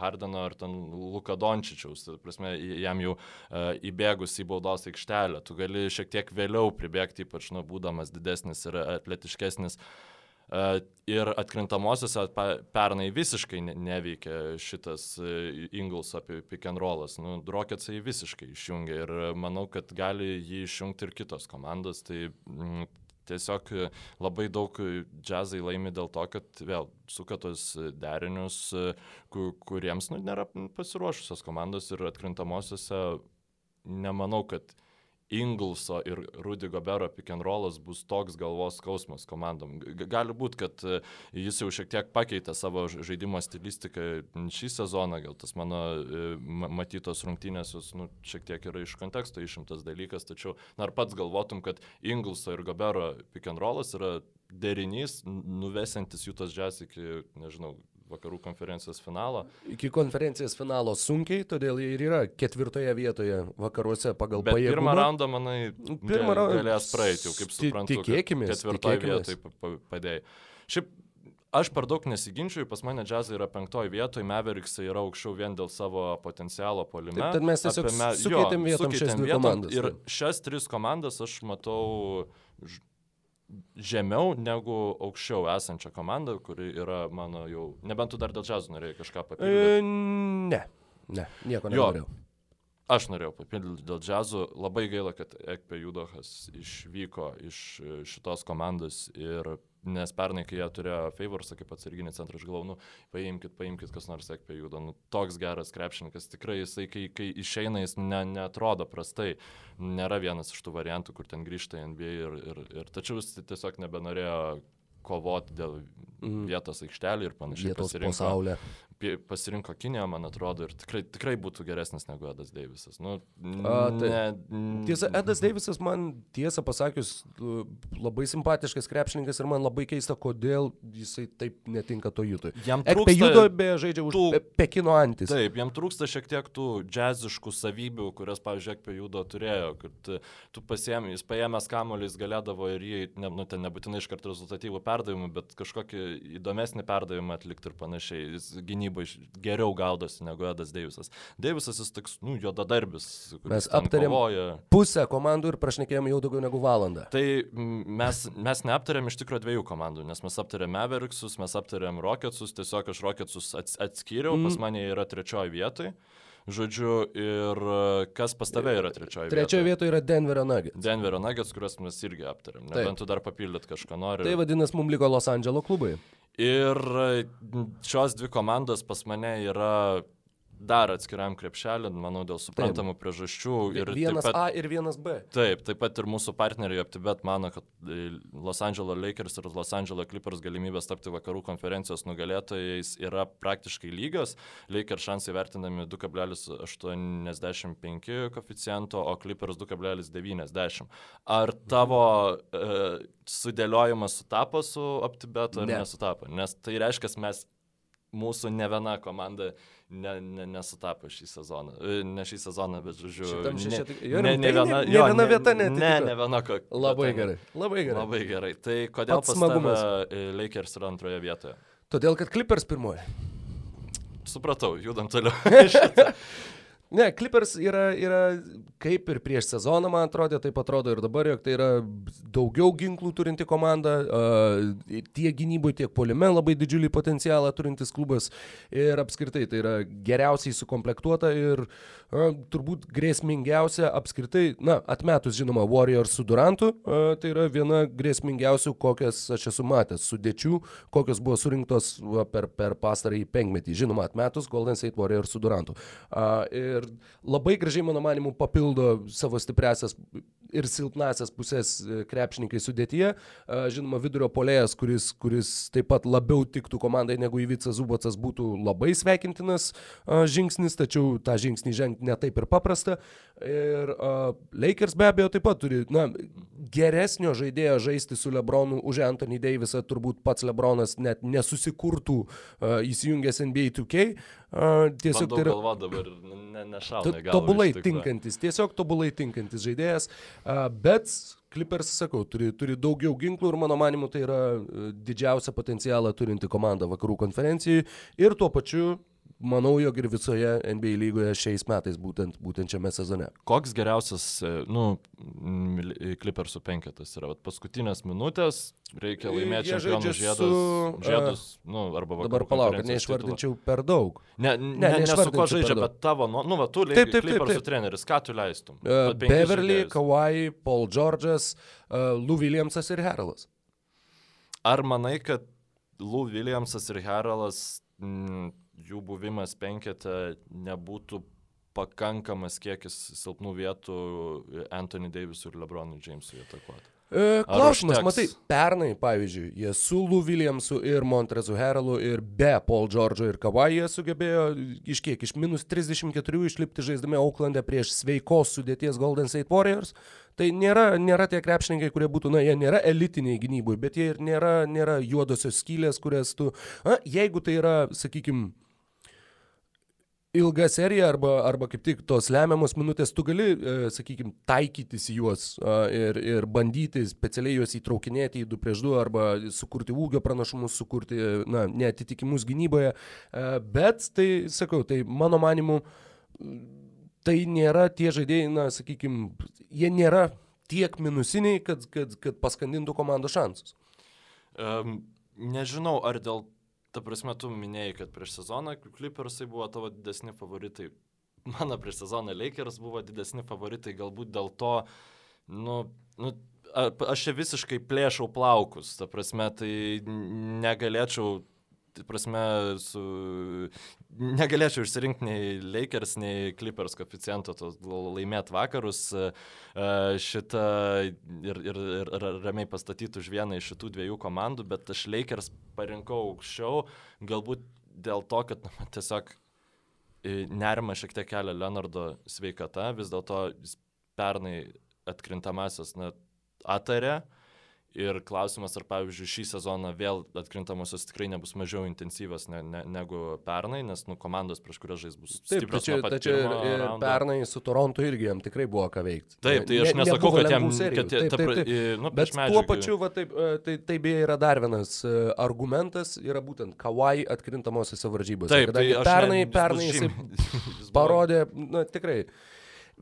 Hardeno ar ten Luka Dončičiaus. Prasme, jam jau uh, įbėgus į baudos aikštelę. Tu gali šiek tiek vėliau pribėgti, ypač nu, būdamas didesnis ir atletiškesnis. Uh, ir atkrintamosiose pernai visiškai ne, neveikia šitas Ingles apie pick and rollas. Nu, Rocketsai visiškai išjungia ir manau, kad gali jį išjungti ir kitos komandos. Tai mm, tiesiog e, labai daug e, džiazai laimi dėl to, kad vėl suka tos e, derinius, e, ku- kuriems nu, nėra pasiruošusios komandos ir atkrintamosiose nemanau, kad Inglso ir Rudy Gobero rollas bus toks galvos skausmas komandom. Gali būti, kad e, jis jau šiek tiek pakeitė savo žaidimo stilistiką šį sezoną, gal tas mano e, ma- matytos rungtynės, jos, nu, šiek tiek yra iš konteksto išimtas dalykas, tačiau ar pats galvotum, kad Inglso ir Gobero rollas yra derinys, n- nuvesantis jų tas džias iki, nežinau, vakarų konferencijos finalo. Iki konferencijos finalo sunkiai, todėl jie ir yra ketvirtoje vietoje vakaruose pagal Bet pajėgumą. pirmą raundą, manai, Pirmą ga- raundą- galės praeiti, jau kaip suprantu. kad tikėkimės, Ketvirtoje vietoje pa- pa- padėjai. Šiaip aš per daug nesiginčiu, pas mane džiazai yra penktoje vietoje, Mavericksai yra aukščiau vien dėl savo potencialo polime. Taip, tad mes tiesiog me- sukeitėm jo, vietom šias sukeitėm dvi vietom komandas, Ir šias tris komandas aš matau ž- žemiau negu aukščiau esančią komandą, kuri yra mano jau, nebent tu dar dėl džiazų norėjai kažką papildyti. E, ne, ne, nieko Jo. nenorėjau. Aš norėjau papildyti dėl džiazų. Labai gaila, kad Ekpe Judokas išvyko iš e, šitos komandos ir nes pernai, kai jie turėjo Favorsą kaip atsarginį centrą, aš galvojau, nu, paimkit, paimkit kas nors Ekpe Judo. Nu, toks geras krepšininkas. Tikrai jisai, kai, kai išeina, jis ne, netrodo prastai. Nėra vienas iš tų variantų, kur ten grįžta į NBA ir, ir, ir tačiau jis tiesiog nebenorėjo kovoti dėl Mhm. vietos aikštelį ir panašiai. Vietos pi- pasirinko Kiniją, man atrodo, ir tikrai, tikrai būtų geresnis negu Edas Deivisas. Nu, A, tai- ne, Tiesa, Edas Deivisas man tiesą pasakius labai simpatiškas krepšininkas ir man labai keista, kodėl jisai taip netinka to jutui. Jam Ekpe trūksta- judo beje žaidžia už tų- Pe Pekino antis. Taip, jam trūksta šiek tiek tų džiaziškų savybių, kurias, pavyzdžiui, apie judo turėjo, kad e, tu pasiemi, jis paėmęs kamuolį, jis galėdavo ir jį, ne, nu, ten nebūtinai iš karto rezultatyvų perdavimų, bet kažkokį įdomesnį perdavimą atlikti ir panašiai. Jis gynybai geriau gaudosi negu Edas Deivisas. Deivisas jis toks, nu, juodadarbis, kuris Mes aptarėm- kovoja. Pusę komandų ir prašnekėjom jau daugiau negu valandą. Tai mes, mes neaptarėm iš tikrųjų dviejų komandų, nes mes aptarėm Mavericksus, mes aptarėm Rocketsus, tiesiog aš Rocketsus ats, atskyriau, mm. pas mane yra trečioji vietoje. Žodžiu, ir e, kas pas tave yra trečioji vietoje? Trečioje vietoje yra Denverio Nuggets. Denverio Nuggets, kuriuos mes irgi aptarėm. Nebent tu dar papildyt kažką nori. Tai vadinasi, mums liko Los Andželo klubai. Ir e, šios dvi komandos pas mane yra dar atskiram krepšelį, manau, dėl suprantamų priežasčių. Ir taip vienas pat- A ir vienas B. Taip, taip pat ir mūsų partneriai OptiBet mano, kad e, Los Angeles Lakers ir Los Angeles Clippers galimybės tapti vakarų konferencijos nugalėtojais yra praktiškai lygios. Lakers šansai vertinami 2,85 koficiento, o Clippers 2,90. Ar tavo e, sudėliojimas sutapo su OptiBet ar Ne. nesutapo? Nes tai reiškia, mes mūsų ne viena komanda ne, ne, nesutapo šį sezoną. E, Ne šį sezoną, bet žodžiu. Šitam ne- šešet- ne, jo, ne, rimtai, viena, ne- ne jo, viena vieta Ne, neatitiko. ne viena ko. Labai vieta. gerai. Labai gerai. Labai gerai. Tai kodėl Pats smagumas. e, Lakers yra antroje vietoje? Todėl, kad Clippers pirmoji. Supratau, judam toliau. Ne, Clippers yra, yra kaip ir prieš sezoną, man atrodo, taip atrodo ir dabar, jog tai yra daugiau ginklų turinti komanda, uh, tiek gynyboje, tiek polime labai didžiulį potencialą turintis klubas ir apskritai tai yra geriausiai sukomplektuota ir uh, turbūt grėsmingiausia apskritai, na, atmetus žinoma Warriors su Durantu, uh, tai yra viena grėsmingiausių, kokias aš esu matęs, sudėčių, kokios buvo surinktos va, per, per pastarąjį penkmetį, žinoma, atmetus Golden State Warriors su Durantu. Uh, ir ir labai gražiai, mano manimu, papildo savo stipresias ir silpnasias pusės e, krepšininkai sudėtyje. Žinoma, vidurio polėjas, kuris, kuris taip pat labiau tiktų komandai negu Įvicas Zubocas, būtų labai sveikintinas žingsnis, tačiau tą žingsnį žengti netaip ir paprasta. Ir Lakers be abejo taip pat turi, na, geresnio žaidėjo žaisti su Lebronu už Anthony Davisą, turbūt pats Lebronas net nesusikurtų įsijungęs NBA 2K. Uh, tiesiog tai yra... Galva dabar ne, nešauna. Tobulai tinkantis, tiesiog tobulai tinkantis žaidėjas, bet Clippers, sakau, turi, turi daugiau ginklų ir mano manimu tai yra didžiausią potencialą turinti komanda vakarų konferencijai ir tuo pačiu manau, jog ir visoje NBA lygoje šiais metais, būtent, būtent šiame sezone. Koks geriausias, e, nu, Clippersų penketas yra? Vat paskutinės minutės, reikia laimėti čempionų žiedus, su, žiedus nu, arba vakarų. Dabar palauk, neišvardinčiau per daug. Ne, ne, ne, ne su kuo žaidžia, bet tavo, nu, nu va, tu lygiai Clippersų taip. treneris, ką tu leistum? Uh, Beverly. Kawhi, Paul George'as, uh, Lou Williamsas ir Heralas. Ar manai, kad Lou Williamsas ir Heralas mm, jų buvimas penkete nebūtų pakankamas kiekis silpnų vietų Anthony Davisui ir LeBronui Jamesui atakuoti. E, klausimas, matai, pernai, pavyzdžiui, jie su Lou Williamsu ir Montrezu Heralu ir be Paul George'o ir Kawai jie sugebėjo iš kiek, iš minus 34 išlipti žaisdami Auckland'e prieš sveikos sudėties Golden State Warriors. Tai nėra, nėra tie krepšininkai, kurie būtų, na, jie nėra elitiniai gynybui, bet jie ir nėra, nėra juodosios skylės, kurias tu, na, jeigu tai yra, sakykime, ilga serija arba, arba kaip tik tos lemiamos minutės, tu gali, e, sakykime, taikytis juos e, ir, ir bandyti specialiai juos įtraukinėti į 2 prieš 2 arba sukurti ūgio pranašumus, sukurti, na, netitikimus gynyboje. E, bet tai, sakau, tai mano manimu, tai nėra tie žaidėjai, na, sakykime, jie nėra tiek minusiniai, kad, kad, kad paskandintų komandos šansus. Um, nežinau, ar dėl ta prasme, tu minėjai, kad prieš sezoną Clippersai buvo tavo didesni favoritai. Mano prieš sezoną Lakers buvo didesni favoritai, galbūt dėl to, nu, nu aš čia visiškai plėšau plaukus, ta prasme, tai negalėčiau prasme, su, negalėčiau išsirinkti nei Lakers, nei Clippers koeficiento laimėti vakarus. Šitą ir, ir, ir ramiai pastatyti už vieną iš šitų dviejų komandų, bet aš Lakers parinkau aukščiau, galbūt dėl to, kad na, tiesiog e, nerima šiek tiek kelia Leonardo sveikata, vis dėlto jis pernai atkrintamasis na, atarė, uh, Ir klausimas, ar pavyzdžiui šį sezoną vėl atkrintamosios tikrai nebus mažiau intensyvios ne, ne, negu pernai, nes nu, komandos, prieš kurias žais bus Taip, tačiau, tačiau ir, ir pernai su Toronto irgi jam tikrai buvo ką veikti. Taip, tai aš ne, nesakau, kad jam... Kad, taip, taip, taip. Nu, Bet tuo pačiu, va, taip, e, tai, tai beje yra dar vienas e, argumentas, yra būtent Kawai atkrintamosiose varžybose. Taip, tai pernai, ne, pernai jis, jis parodė, na tikrai.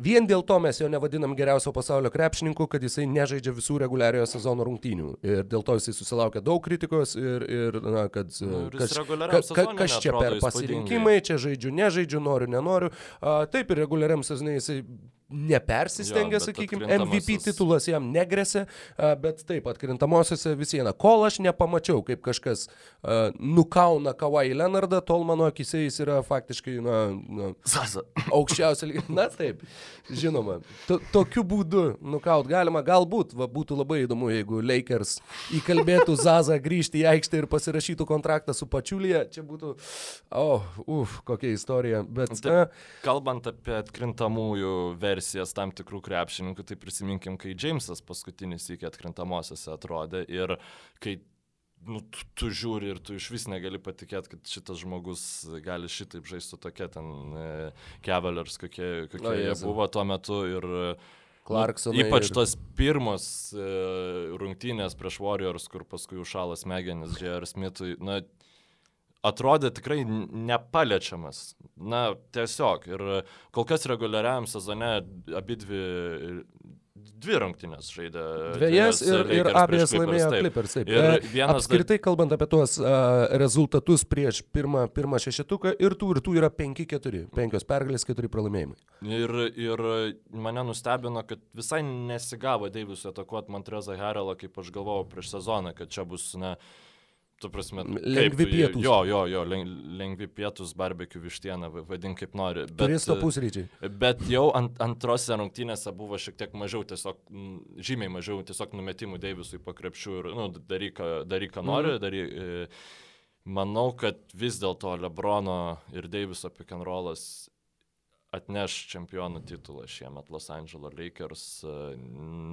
Vien dėl to mes jo nevadinam geriausio pasaulio krepšininku, kad jisai nežaidžia visų reguliariojo sezono rungtynių. Ir dėl to jisai susilaukia daug kritikos ir, ir na, kad nu, kas, ka, ka, kas čia per pasirinkimai, čia žaidžiu, nežaidžiu, noriu, nenoriu. A, taip ir reguliariam sezonui jisai nepersistengia, sakykime, MVP titulas jam negresia, bet taip, atkrintamosiose vis viena. Kol aš nepamačiau, kaip kažkas nukauna Kawhi Leonardą, tol mano akise jis yra faktiškai, na, na aukščiausia lyga. Na taip, žinoma. To, tokiu būdu nukaut galima, galbūt, va, būtų labai įdomu, jeigu Lakers įkalbėtų Zazą grįžti į aikštę ir pasirašytų kontraktą su Pačiulija. Čia būtų, oh, uf, kokia istorija. Bet, taip, kalbant apie atkrintamųjų versiją, versijas tam tikrų krepšininkų, tai prisiminkim, kai Džeimsas paskutinis iki atkrintamosiose atrodė ir kai nu, tu, tu žiūri ir tu iš vis negali patikėti, kad šitas žmogus gali šitaip žaisti su tokia ten e, Cavaliers, kokie, kokie no, jie buvo tuo metu ir Clarksonai. Nu, ypač ir... tos pirmos e, rungtynės prieš Warriors, kur paskui užšalas smegenis J.R. Smithui, na, atrodė tikrai nepaliečiamas. Na, tiesiog. Ir kol kas reguliariam sezone abi dvi dvi rungtynės žaidė. Dviejas ir, ir abiejas laimėjo Clippers. Taip. Ir e, vienas apskritai dar... kalbant apie tuos uh, rezultatus prieš pirmą, pirmą šešetuką ir tų ir tų yra 5-4. 5 pergalės, 4 pralaimėjimai. Ir, ir mane nustebino, kad visai nesigavo Deivisui atakuoti Montrezą Harelą, kaip aš galvojau prieš sezoną, kad čia bus, na, uh, Tu prasme, lengvi kaip, pietus. Jo, jo, jo, lengvi pietus, barbekiu vištieną, vadink kaip nori. Bet, Turisto pusryčiai. Bet jau ant, antrose rungtynėse buvo šiek tiek mažiau, tiesiog žymiai mažiau, tiesiog numetimų Deivisui pakrepšių ir, nu, daryk, daryk ką nori, mm. daryk. E, manau, kad vis dėlto Lebrono ir Deiviso rollas atneš čempionų titulą šiemet Los Angeles Lakers. E,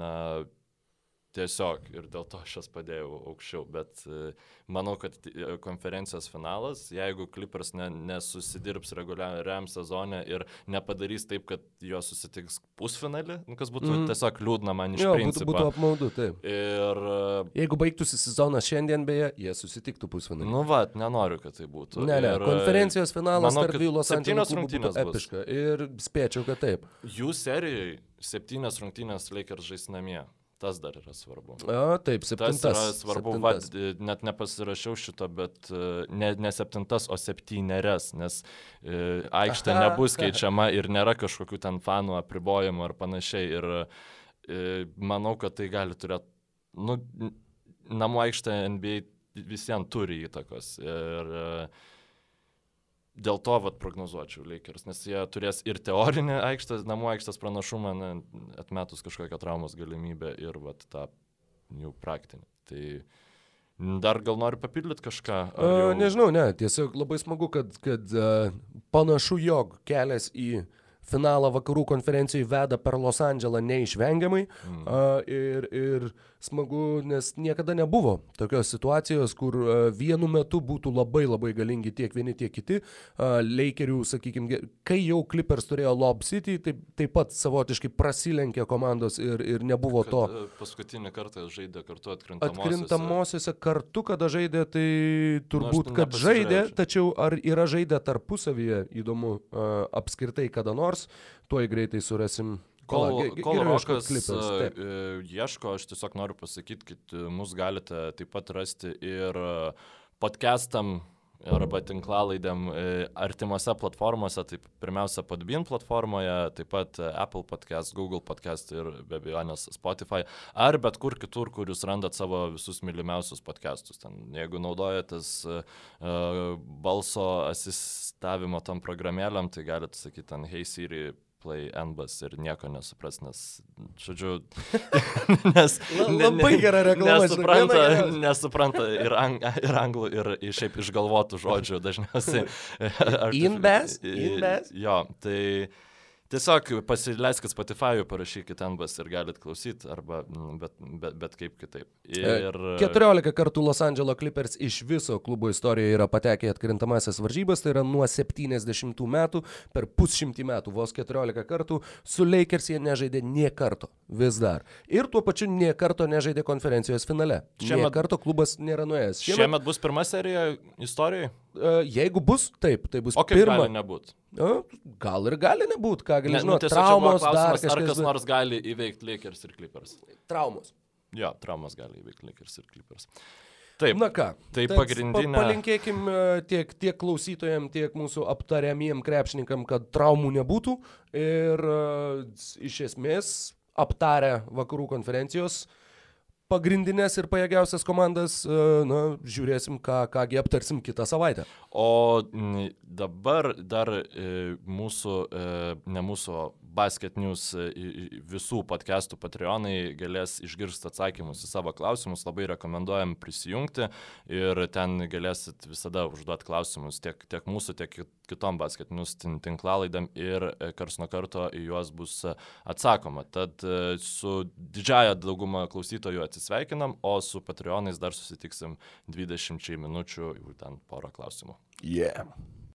na, Tiesiog ir dėl to aš jas padėjau aukščiau, bet e, manau, kad e, konferencijos finalas, jeigu Clippers ne, nesusidirbs reguliariam sezone ir nepadarys taip, kad jo susitiks pusfinalį, nu, kas būtų mm. tiesiog liūdna man iš jo, principo. Būtų, būtų apmaudu, taip. Ir... E, jeigu baigtųsi sezonas šiandien, beje, jie susitiktų pusfinalį. Nu, va, nenoriu, kad tai būtų. Ne, ne, ir, konferencijos finalas manau, tarp dviejų Los Angeles rungtynės bus epiška. Ir spėčiau, kad taip. Jų serijai septynias rungtynės Lakers žais namie. Tas dar yra svarbu. O, taip, septintas. Tas yra svarbu, va, net nepasirašiau šito, bet e, ne, ne septintas, o septyneres, nes e, aikštė Aha. nebus keičiama ir nėra kažkokių ten fanų apribojimų ar panašiai. Ir e, manau, kad tai gali turėti, nu, namų aikštė NBA visiems turi įtakos. Ir, e, dėl to vat, prognozuočiau Lakers, nes jie turės ir teorinį aikštės, namų aikštės pranašumą, ne, atmetus kažkokią traumos galimybę ir vat, tą jų praktinį. Tai dar gal noriu papildyti kažką? Jau... Uh, nežinau, ne, tiesiog labai smagu, kad, kad uh, panašu, jog kelias į finalą vakarų konferencijai veda per Los Andželą neišvengiamai. Mm. Uh, ir, ir smagu, nes niekada nebuvo tokios situacijos, kur uh, vienu metu būtų labai labai galingi tiek vieni, tiek kiti. Uh, Lakerių, sakykime, kai jau Clippers turėjo Lob City, taip, taip pat savotiškai prasilenkė komandos ir, ir nebuvo Kad, to. Paskutinį kartą žaidė kartu atkrintamosiose. Atkrintamosiose kartu, kada žaidė, tai turbūt, nu, kad žaidė, tačiau ar yra žaidę tarpusavyje, įdomu, apskritai kada nors nors, tuoj greitai surasim Kol, kol Rokas klipas, e, ieško, aš tiesiog noriu pasakyti, kad e, mus galite taip pat rasti ir e, podcastam arba tinklalaidėm artimose platformose, tai pirmiausia Podbean platformoje, taip pat Apple podcast, Google podcast ir be abejonės Spotify, ar bet kur kitur, kur jūs randat savo visus mylimiausius podcastus. Ten, jeigu naudojatės uh, balso asistavimo tam programėlėm, tai galite sakyti ten Hey Siri play NBAS ir nieko nesupras, nes, žodžiu, nes... Labai gera reklama. Nesupranta, nesupranta ir, ang, ir anglų, ir, ir šiaip išgalvotų žodžių dažniausiai. Inbes? Inbes? Jo, tai... Tiesiog pasileiskit Spotify'u, parašykit Enbas ir galit klausyti, arba mm, bet, bet, bet kaip kitaip. E, ir... 14 kartų Los Angeles Clippers iš viso klubo istorijoje yra patekę į atkrintamasias varžybas, tai yra nuo 70 metų per pusšimtį metų, vos 14 kartų, su Lakers jie nežaidė nie karto, vis dar. Ir tuo pačiu nie karto nežaidė konferencijos finale. Šiemet nie karto klubas nėra nuėjęs. Šiemet, šiemet bus pirma serija istorijoje? Jeigu bus, taip, tai bus o pirma. Gali nebūt. Gal ir gali nebūt, ką gali ne, žinoti. Nu, traumos, dar kažkas. Ar kas nors gali įveikti Lakers ir Clippers? Traumos. Jo, traumos gali įveikti Lakers ir Clippers. Taip. Na ką, tai pagrindinė. Pa, palinkėkim tiek, tiek klausytojams, tiek mūsų aptariamiem krepšininkam, kad traumų nebūtų ir iš esmės aptarę vakarų konferencijos uh, pagrindinės ir pajėgiausias komandas, e, na, žiūrėsim, ką, kągi aptarsim kitą savaitę. O dabar dar e, mūsų, e, ne mūsų Basket News visų podcastų Patreonai galės išgirsti atsakymus į savo klausimus, labai rekomenduojam prisijungti ir ten galėsit visada užduoti klausimus tiek, tiek mūsų, tiek kitom Basket News tinklalaidėm ir kars nuo karto į juos bus atsakoma. Tad su didžiaja dauguma klausytojų atsisveikinam, o su Patreonais dar susitiksim 20 minučių, jau ten porą klausimų. Yeah.